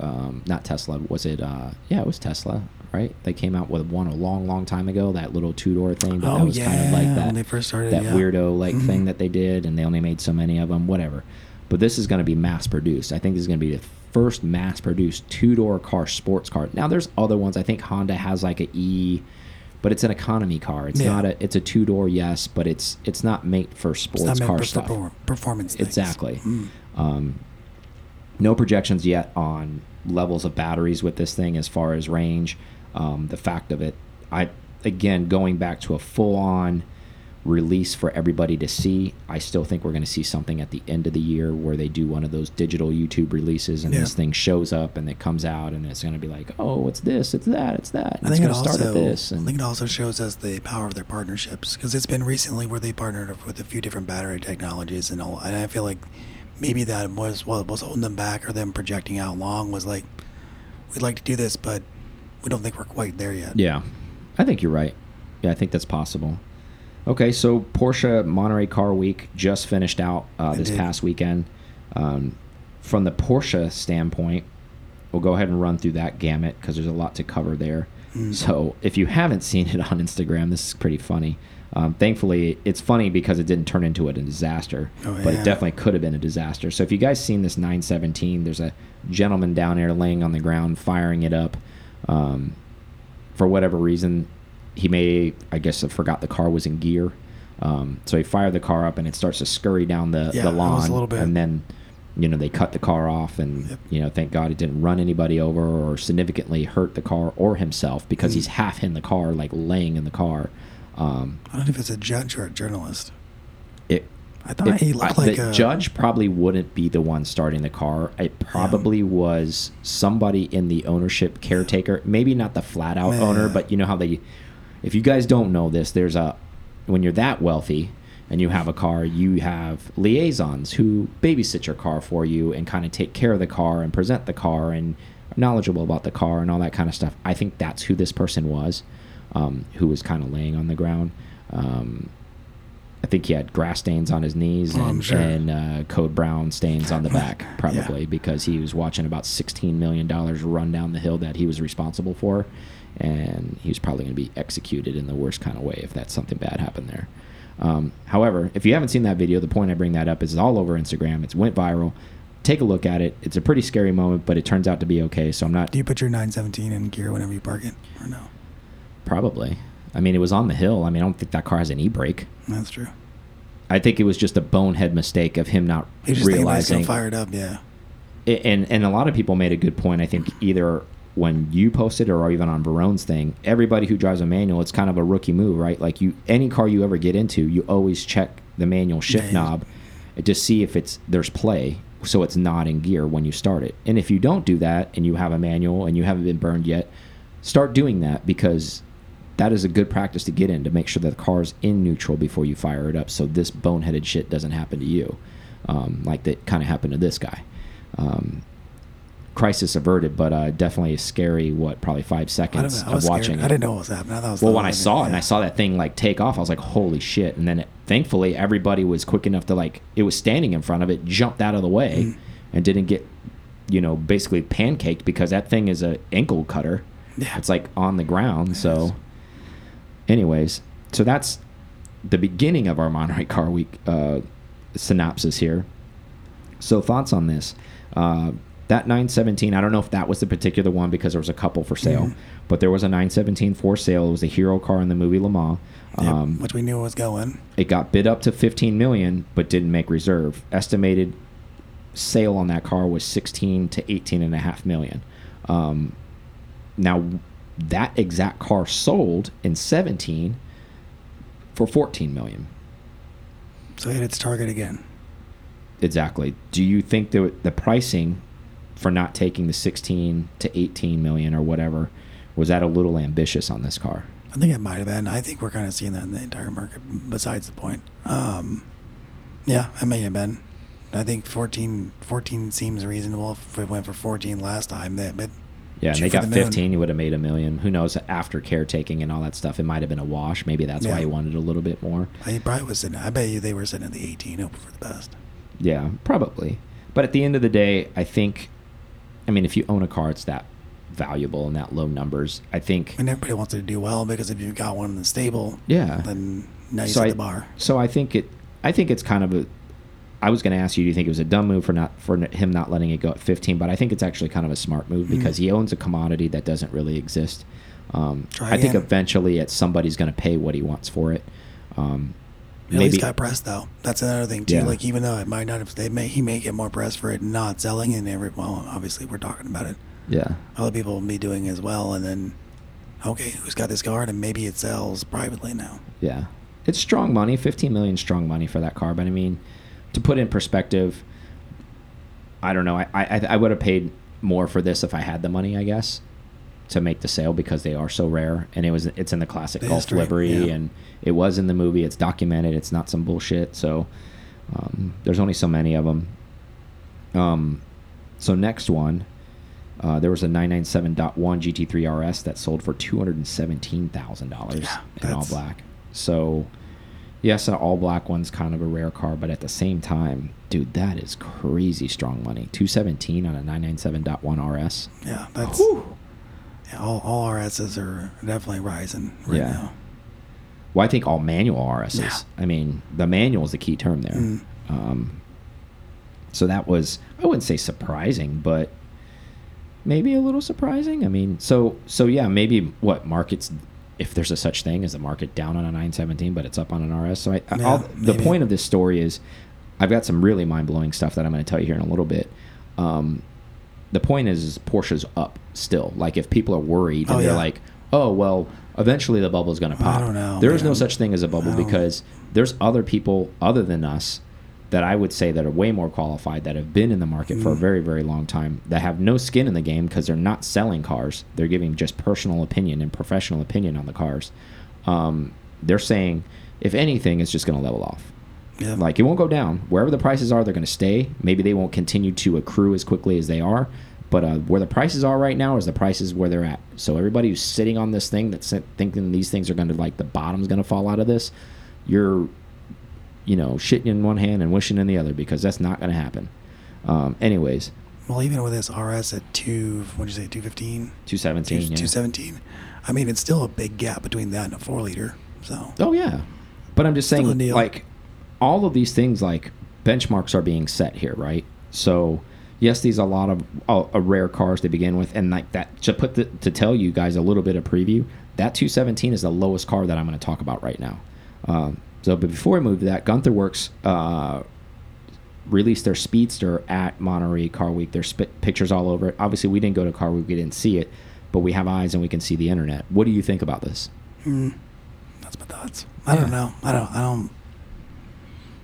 um, not Tesla. Was it? Uh, yeah, it was Tesla, right? They came out with one a long, long time ago. That little two door thing. But Oh, that was kind of like yeah, that when they first started, that yeah. weirdo like thing that they did, and they only made so many of them. Whatever. But this is going to be mass produced. I think this is going to be the first mass produced two door car, sports car. Now there's other ones. I think Honda has like a E, but it's an economy car. It's Yeah. not a. It's a two door, yes, but it's it's not made for It's sports car for stuff. performance. Exactly. Mm. Um, no projections yet on levels of batteries with this thing as far as range. Um, the fact of it, I again going back to a full on release for everybody to see. I still think we're going to see something at the end of the year where they do one of those digital YouTube releases and Yeah. this thing shows up and it comes out and it's going to be like, oh, it's this, it's that, it's that. And I it's think going it to start also. this. I think it also shows us the power of their partnerships because it's been recently where they partnered with a few different battery technologies and all. And I feel like maybe that was what was holding them back or them projecting out long was like, we'd like to do this, but we don't think we're quite there yet. Yeah, I think you're right. Yeah, I think that's possible. Okay, so Porsche Monterey Car Week just finished out uh, this past weekend. Um, from the Porsche standpoint, we'll go ahead and run through that gamut because there's a lot to cover there. Mm. So if you haven't seen it on Instagram, this is pretty funny. Um, thankfully, it's funny because it didn't turn into a disaster, Oh, but it definitely could have been a disaster. So if you guys seen this 917, there's a gentleman down there laying on the ground firing it up. Um, for whatever reason, he may, I guess, have forgot the car was in gear. Um, so he fired the car up and it starts to scurry down the, Yeah, the lawn. a little bit- And then, you know, they cut the car off and, Yep. you know, thank God it didn't run anybody over or significantly hurt the car or himself because Mm. he's half in the car, like laying in the car. Um, I don't know if it's a judge or a journalist. it, I thought it- he looked I- like the a judge probably wouldn't be the one starting the car. It probably was somebody in the ownership caretaker. Maybe not the flat out Yeah. owner, but you know how they. If you guys don't know this, there's a when you're that wealthy and you have a car, you have liaisons who babysit your car for you and kind of take care of the car and present the car and knowledgeable about the car and all that kind of stuff. I think that's who this person was, um, who was kind of laying on the ground. Um, I think he had grass stains on his knees Oh, and, sure. and uh, code brown stains on the back, (laughs) probably because he was watching about $16 million run down the hill that he was responsible for. And he was probably going to be executed in the worst kind of way if that's something bad happened there. Um, however, if you haven't seen that video, the point I bring that up is it's all over Instagram. It's went viral. Take a look at it. It's a pretty scary moment, but it turns out to be okay. So I'm not Do you put your 917 in gear whenever you park it, or no? Probably. I mean, it was on the hill. I mean, I don't think that car has an e-brake. That's true. I think it was just a bonehead mistake of him not He just realizing. gonna fire it up, yeah. I- and and a lot of people made a good point. I think either when you posted or even on Verone's thing, everybody who drives a manual, it's kind of a rookie move, right? Like you, any car you ever get into, you always check the manual shift knob to see if it's there's play, so it's not in gear when you start it. And if you don't do that, and you have a manual and you haven't been burned yet, start doing that because that is a good practice to get in to make sure that the car's in neutral before you fire it up, so this boneheaded shit doesn't happen to you. um, like that kind of happened to this guy. Um, crisis averted, but uh, definitely a scary. What probably five I, seconds know, I of watching. scared. it. I didn't know what was happening. I thought it was Well, when I saw it and. I saw that thing like take off, I was like, "Holy shit!" And then, it, thankfully, everybody was quick enough to like it was standing in front of it, jumped out of the way, Mm. and didn't get, you know, basically pancaked because that thing is a ankle cutter. Yeah. It's like on the ground. So. Anyways, so that's the beginning of our Monterey Car Week uh, synopsis here. So thoughts on this? Uh, that 917, I don't know if that was the particular one because there was a couple for sale, but there was a 917 for sale. It was a hero car in the movie Le Mans. Yep, Um, which we knew was going. it got bid up to 15 million, but didn't make reserve. Estimated sale on that car was 16 to 18 and a half million. Um, now, that exact car sold in 17 for 14 million. So hit its target again. Exactly. Do you think that the pricing for not taking the 16 to 18 million or whatever was that a little ambitious on this car? I think it might have been. I think we're kind of seeing that in the entire market. Besides the point, um, yeah, it may have been. I think 14, 14 seems reasonable. If we went for fourteen last time, that but Yeah, and they got the 15. You would have made a million. Who knows? After caretaking and all that stuff, it might have been a wash. Maybe that's why he wanted a little bit more. I probably was sitting. I bet you they were sitting at the eighteen, hoping for the best. Yeah, probably. But at the end of the day, I think, I mean, if you own a car, it's that valuable and that low numbers. I think, And everybody wants it to do well because if you've got one in the stable, yeah. then now you So set I, the bar. so I think it. I think it's kind of a. I was going to ask you, do you think it was a dumb move for not for him not letting it go at 15? But I think it's actually kind of a smart move Mhm. because he owns a commodity that doesn't really exist. Um, Try I think eventually, it's somebody's going to pay what he wants for it. Um, At maybe least got press though. That's another thing too. Yeah. Like even though it might not have, they may he may get more press for it not selling, and every well, obviously we're talking about it. yeah. Other people will be doing as well, and then okay, who's got this card, and maybe it sells privately now. Yeah, it's strong money. Fifteen million strong money for that car. But I mean, to put in perspective, I don't know. I I, I would have paid more for this if I had the money. I guess to make the sale because they are so rare, and it was it's in the classic The Gulf livery, yeah. and it was in the movie. It's documented. It's not some bullshit. So um, there's only so many of them. Um, so next one. Uh, there was a 997.1 GT3 RS that sold for $217,000 Yeah, in all black. So, yes, an all black one's kind of a rare car, but at the same time, dude, that is crazy strong money. 217 on a 997.1 RS. Yeah, that's Whew. yeah, all all RSs are definitely rising right Yeah. now. Well, I think all manual RSs. Yeah. I mean, the manual is the key term there. Mm. Um, so that was, I wouldn't say surprising, but maybe a little surprising. I mean, so so yeah, maybe what markets, if there's a such thing as a market down on a 917, but it's up on an RS. So I, Yeah, the point of this story is, I've got some really mind blowing stuff that I'm going to tell you here in a little bit. Um, the point is, is Porsche's up still. Like if people are worried and Oh, they're yeah. like, oh well, eventually the bubble's going to I pop. don't know, There is no such thing as a bubble because there's other people other than us that I would say that are way more qualified that have been in the market for a Mm. very very long time that have no skin in the game because they're not selling cars. They're giving just personal opinion and professional opinion on the cars. Um, they're saying if anything, it's just going to level off. Yeah, Like it won't go down. Wherever the prices are, they're going to stay. Maybe they won't continue to accrue as quickly as they are. But uh, where the prices are right now is the prices where they're at. So everybody who's sitting on this thing that's thinking these things are going to like the bottom's going to fall out of this, you're, you know, shitting in one hand and wishing in the other because that's not going to happen. Um, anyways, well, even with this RS at two, what did you say, two fifteen, two seventeen. Yeah. two seventeen. I mean, it's still a big gap between that and a four liter. So Oh yeah, but I'm just Still saying, like, all of these things, like benchmarks are being set here, right? So yes, these are a lot of uh, uh, rare cars to begin with, and like that to put the, to tell you guys a little bit of preview. That 217 is the lowest car that I'm going to talk about right now. Um, so, but before I move to that, Gunther Werks uh, released their Speedster at Monterey Car Week. There's sp pictures all over it. Obviously, we didn't go to Car Week, we didn't see it, but we have eyes and we can see the internet. What do you think about this? mm, that's my thoughts. I don't know. I don't. I don't.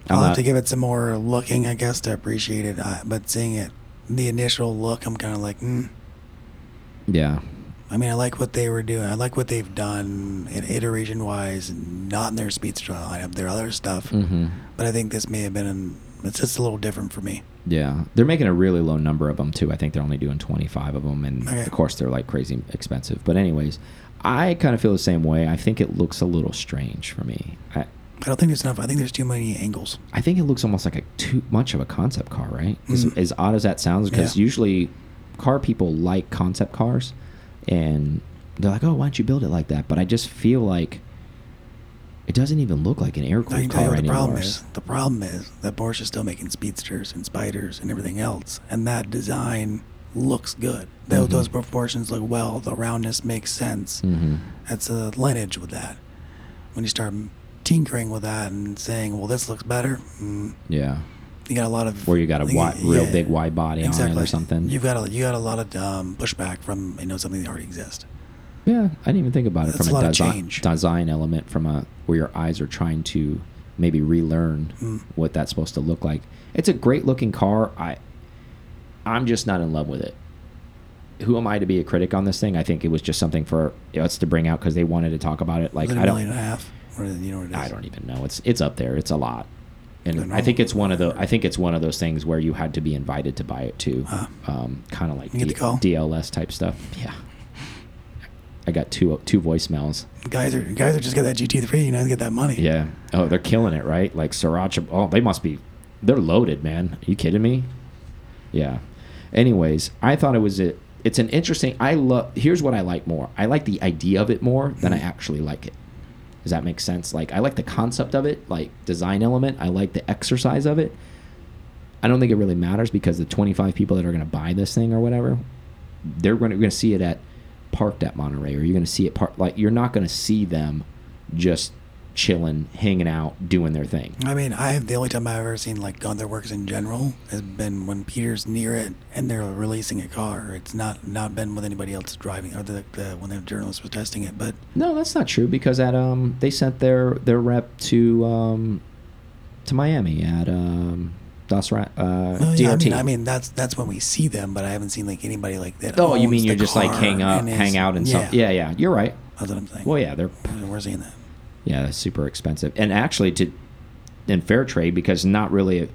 I'm I'll have not- to give it some more looking, I guess, to appreciate it. I, but seeing it, the initial look, I'm kind of like, mm. Yeah. I mean, I like what they were doing. I like what they've done in iteration wise, not in their speedster lineup, their other stuff. Mm-hmm. But I think this may have been an, It's just a little different for me. Yeah, they're making a really low number of them too. I think they're only doing 25 of them, and Okay. of course they're like crazy expensive. But anyways, I kind of feel the same way. I think it looks a little strange for me. I, I don't think there's enough. I think there's too many angles. I think it looks almost like a too much of a concept car, right? As, Mm. as odd as that sounds, because Yeah. usually car people like concept cars, and they're like, "Oh, why don't you build it like that?" But I just feel like it doesn't even look like an air cooled can tell you car what the anymore. problem is. The problem is that Porsche is still making speedsters and spiders and everything else, and that design looks good. Tho- Mhm. Those proportions look well. The roundness makes sense. hmm That's a lineage with that. When you start tinkering with that and saying, "Well, this looks better," mm, Yeah, you got a lot of where you got a wide, real yeah, big wide body on it or something. You've got a you got a lot of um, pushback from you know something that already exists. Yeah, I didn't even think about it That's from a a, design, design element, from a where your eyes are trying to maybe relearn Mm. what that's supposed to look like. It's a great looking car. I, I'm just not in love with it. Who am I to be a critic on this thing? I think it was just something for us to bring out because they wanted to talk about it. Like Was it a I don't, million and a half. Or, you know what it is? I don't even know. It's it's up there. It's a lot, and I think it's one of the. I think it's one of those things where you had to be invited to buy it too. Huh. Um, kind of like You get the call? DLS type stuff. Yeah. I got two two voicemails. Guys are guys are just got that GT3. You know, get that money. Yeah. Oh, they're killing it, right? Like Sriracha. Oh, they must be. They're loaded, man. Are you kidding me? Yeah. Anyways, I thought it was a. It's an interesting. I love. Here's what I like more. I like the idea of it more than I actually like it. Does that make sense? Like I like the concept of it, like design element. I like the exercise of it. I don't think it really matters because the 25 people that are going to buy this thing or whatever, they're going to, see it at parked at Monterey, or you're going to see it park like you're not going to see them just chilling, hanging out, doing their thing. I mean, I have the only time I've ever seen like Gunther Werks in general has been when Peter's near it and they're releasing a car. It's not not been with anybody else driving or the, the when the journalist was testing it. But No, that's not true because at um they sent their their rep to um to Miami at um Das Ra- uh yeah, I mean, I mean that's that's when we see them, but I haven't seen like anybody like that. oh, you mean you're just like hang up, hang out and yeah, stuff? Yeah, yeah, you're right. That's what I'm saying. Well, yeah, they're we're seeing that. Yeah, super expensive. And actually, to in fair trade, because not really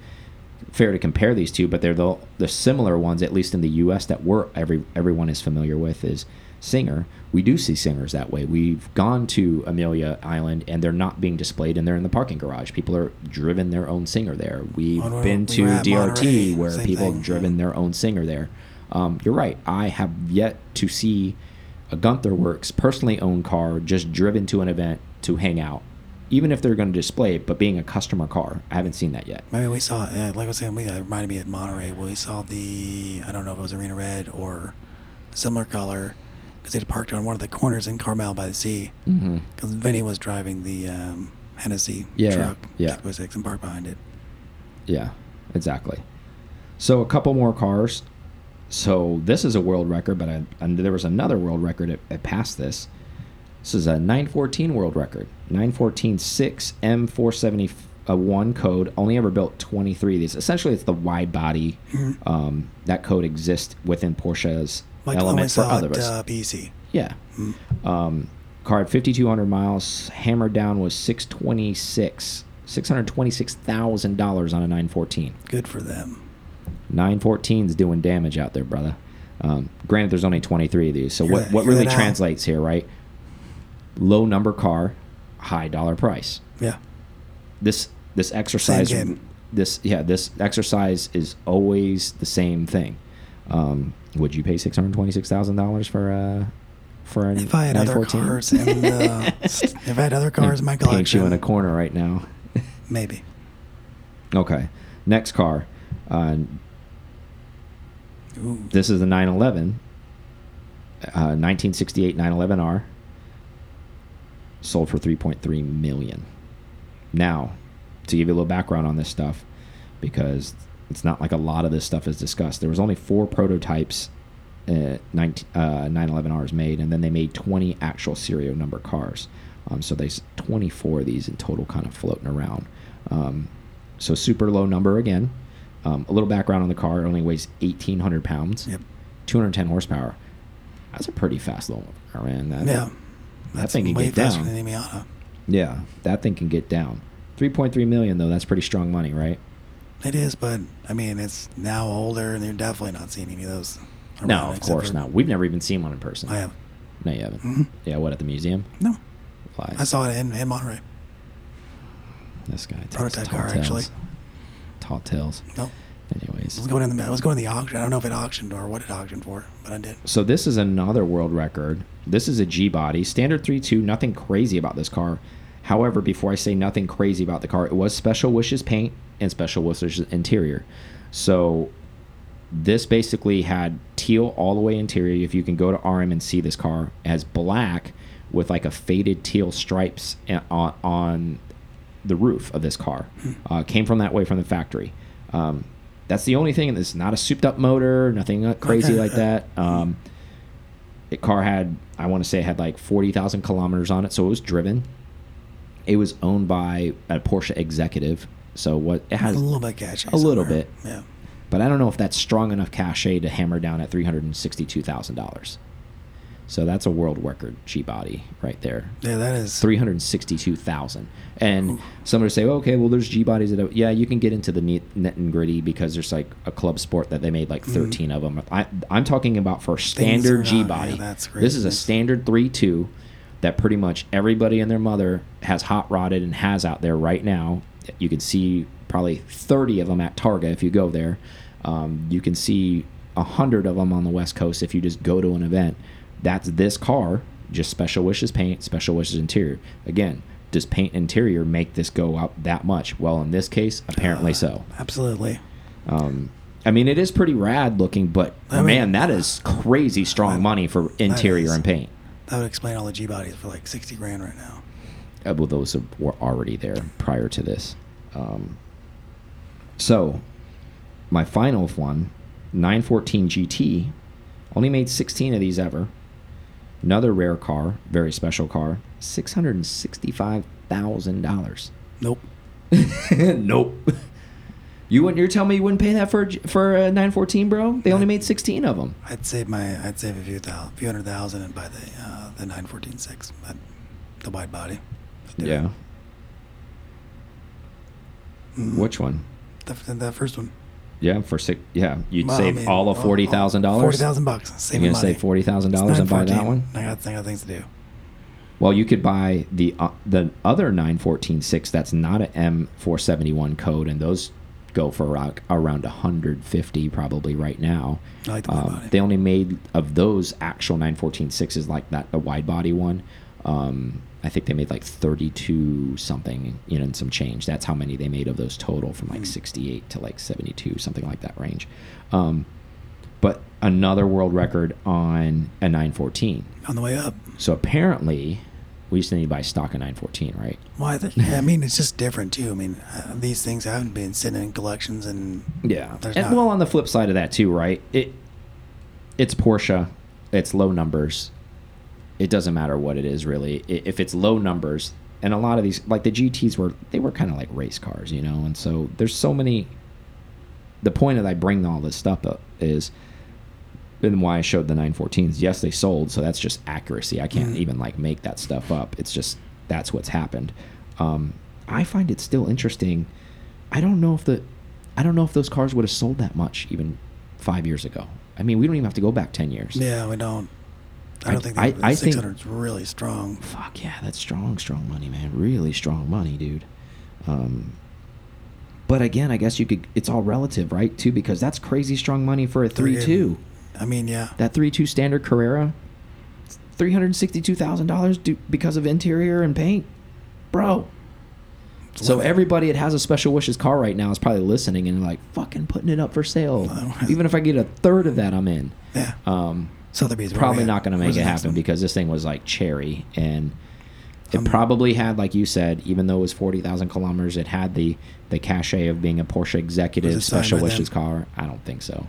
fair to compare these two, but they're the the similar ones, at least in the U.S. that we're every everyone is familiar with is Singer. We do see Singers that way. We've gone to Amelia Island, and they're not being displayed, and they're in the parking garage. People are driven their own Singer there. We've we- been to at DRT Monterey, where people thing, have driven their own Singer there. Um, you're right. I have yet to see a Gunther Werks personally owned car just driven to an event to hang out, even if they're going to display it, but being a customer car. I haven't seen that yet. Maybe we saw, yeah, like I was saying, we, it reminded me of Monterey. We saw the, I don't know if it was Arena Red or similar color, because they had parked on one of the corners in Carmel by the sea. Mm-hmm. Because Vinny was driving the um, Hennessey Yeah, truck, yeah. yeah. 6 and parked behind it. Yeah, exactly. So a couple more cars. So this is a world record, but I, and there was another world record that, that passed this. This is a 914 world record. 914 6 M471 code. Only ever built 23 of these. Essentially, it's the wide body. Mhm. Um, that code exists within Porsche's Like element for saw other at us. uh, PC. Yeah. Mm. Um, car had 5,200 miles. Hammered down was 626, $626,000 on a 914. Good for them. 914's doing damage out there, brother. Um, granted, there's only 23 of these. So what, that- what really that out. translates here, right? Low number car, high dollar price. Yeah. This this exercise, this yeah, this exercise is always the same thing. Um, would you pay six hundred twenty-six thousand dollars for a for a If I had other 914? cars in the, (laughs) if I had other cars in my collection, paint you in a corner right now. (laughs) maybe. okay, next car. Uh, This is the 911, uh, 1968 911R, sold for 3.3 million. Now, to give you a little background on this stuff, because it's not like a lot of this stuff is discussed. There was only four prototypes, uh, 19, uh, 911Rs made, and then they made 20 actual serial number cars. Um, so there's 24 of these in total, kind of floating around. Um, so super low number again. Um, a little background on the car: it only weighs 1,800 pounds, Yep. 210 horsepower. That's a pretty fast little car, man. That, Yeah. That thing can get down. than. Yeah, that thing can get down. 3.3 million though. That's pretty strong money, right? It is, but I mean, it's now older, and you're definitely not seeing any of those. No, of course not. We've never even seen one in person. I have. No, you haven't. Mhm. Yeah, what at the museum? No, Lies. I saw it in, in Monterey. this guy. Prototype car, actually. Tall tales. No, Anyways, was going in the I was going to the auction. I don't know if it auctioned or what it auctioned for, but I did. So this is another world record. This is a G body, standard three two. Nothing crazy about this car. However, before I say nothing crazy about the car, it was Special Wishes paint and Special Wishes interior. So this basically had teal all the way interior. If you can go to RM and see this car, it has black with like a faded teal stripes on, on the roof of this car. Uh, came from that way from the factory. Um, that's the only thing. It's not a souped up motor, nothing uh, crazy like that. Um, it car had I want to say had like forty thousand kilometers on it, so it was driven. It was owned by a Porsche executive, so what it has a little bit catchy. a little somewhere. bit. Yeah. but I don't know if that's strong enough cachet to hammer down at three hundred and sixty-two thousand dollars. So that's a world record G body right there. Yeah, that is. Three hundred sixty-two thousand, and somebody say, okay, well, there's G bodies that, yeah, you can get into the neat, net and gritty because there's like a club sport that they made like thirteen of them. I, I'm talking about for standard G not- body. yeah, that's this is a standard three-two that pretty much everybody and their mother has hot rodded and has out there right now. You can see probably 30 of them at Targa if you go there. Um, you can see a hundred of them on the West Coast if you just go to an event. That's this car, just Special Wishes paint, Special Wishes interior. Again, does paint interior make this go up that much? Well, in this case, apparently Uh, so. Absolutely. Um, I mean, it is pretty rad looking, but I mean- man, that is crazy strong That- money for interior is. and paint. That would explain all the G bodies for like 60 grand right now. Uh, well, those were already there prior to this. Um, so, my final one, 914 GT, only made 16 of these ever. Another rare car, very special car, $665,000. Nope. (laughs) nope. You wouldn't? You're telling me you wouldn't pay that for for a 914, bro? They only made 16 of them. I'd save my I'd save a few thousand, few hundred thousand and buy the uh, the 914.6, but the wide body. It. Yeah. Mm. Which one? The, the first one. Yeah, for six. Yeah, you'd Well, I save mean, all of oh, forty thousand dollars. Forty thousand bucks. Save You're gonna money. save forty thousand dollars and buy that one. I got, I got things to do. Well, you could buy the uh, the other nine fourteen six. That's not an M four seventy one code, and those go for around around one hundred fifty probably right now. I like the Um, body. they only made of those actual nine fourteen sixes like that the wide body one. Um, I think they made like thirty two something, you know, and some change. That's how many they made of those total from like Mm. sixty eight to like seventy two, something like that range. Um, but another world record on a nine fourteen. On the way up. So apparently, we used to need to buy stock of 914, right? Well, (laughs) I, I mean, it's just different too. I mean, uh, these things haven't been sitting in collections, and Yeah. And well, on the flip side of that too, right? It it's Porsche, it's low numbers. It doesn't matter what it is really. If it's low numbers, and a lot of these, like the GTS, were they were kind of like race cars, you know. And so there's so many. The point that I bring all this stuff up is, and why I showed the 914s. Yes, they sold, so that's just accuracy. I can't Mhm. even like make that stuff up. It's just that's what's happened. Um, I find it still interesting. I don't know if the, I don't know if those cars would have sold that much even five years ago. I mean, we don't even have to go back ten years. yeah, we don't. I I- don't think I- the I think- 600 is really strong. Fuck yeah, that's strong, strong money, man. Really strong money, dude. Um, but again, I guess you could. It's all relative, right? Too, because that's crazy strong money for a three two. I mean, yeah. That three two standard Carrera, three hundred sixty two thousand dollars because of interior and paint, bro. So everybody that has a special wishes car right now is probably listening and like fucking putting it up for sale. Even if I get a third of that, I'm in. Yeah. Um, Sotheby's probably not going to make Where's it happen one? because this thing was like cherry and it Um, probably had like you said even though it was 40,000 kilometers it had the the cachet of being a Porsche executive Was it signed special wishes them? car I don't think so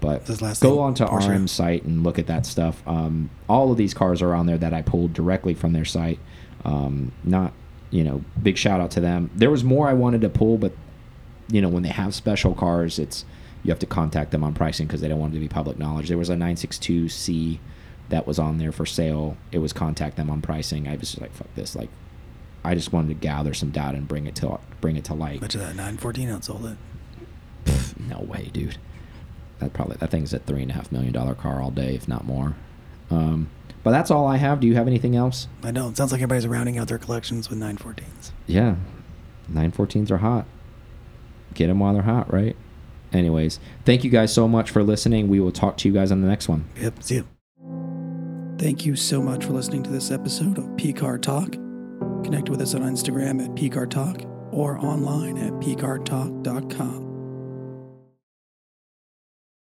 but last go name, on to Porsche? RM's site and look at that stuff um, all of these cars are on there that I pulled directly from their site um, not you know big shout out to them there was more I wanted to pull but you know when they have special cars it's you have to contact them on pricing because they don't want it to be public knowledge there was a 962c that was on there for sale it was contact them on pricing i was just like fuck this like i just wanted to gather some data and bring it to bring it to light you that 914 outsold it. No way, dude. That probably that thing's a three and a half million dollar car all day, if not more. Um, but that's all I have. Do you have anything else? I don't. sounds like everybody's rounding out their collections with 914s. Yeah, 914s are hot. Get them while they're hot, right? Anyways, thank you guys so much for listening. We will talk to you guys on the next one. Yep. See you. Thank you so much for listening to this episode of PCAR Talk. Connect with us on Instagram at PCAR Talk or online at PCARTalk.com.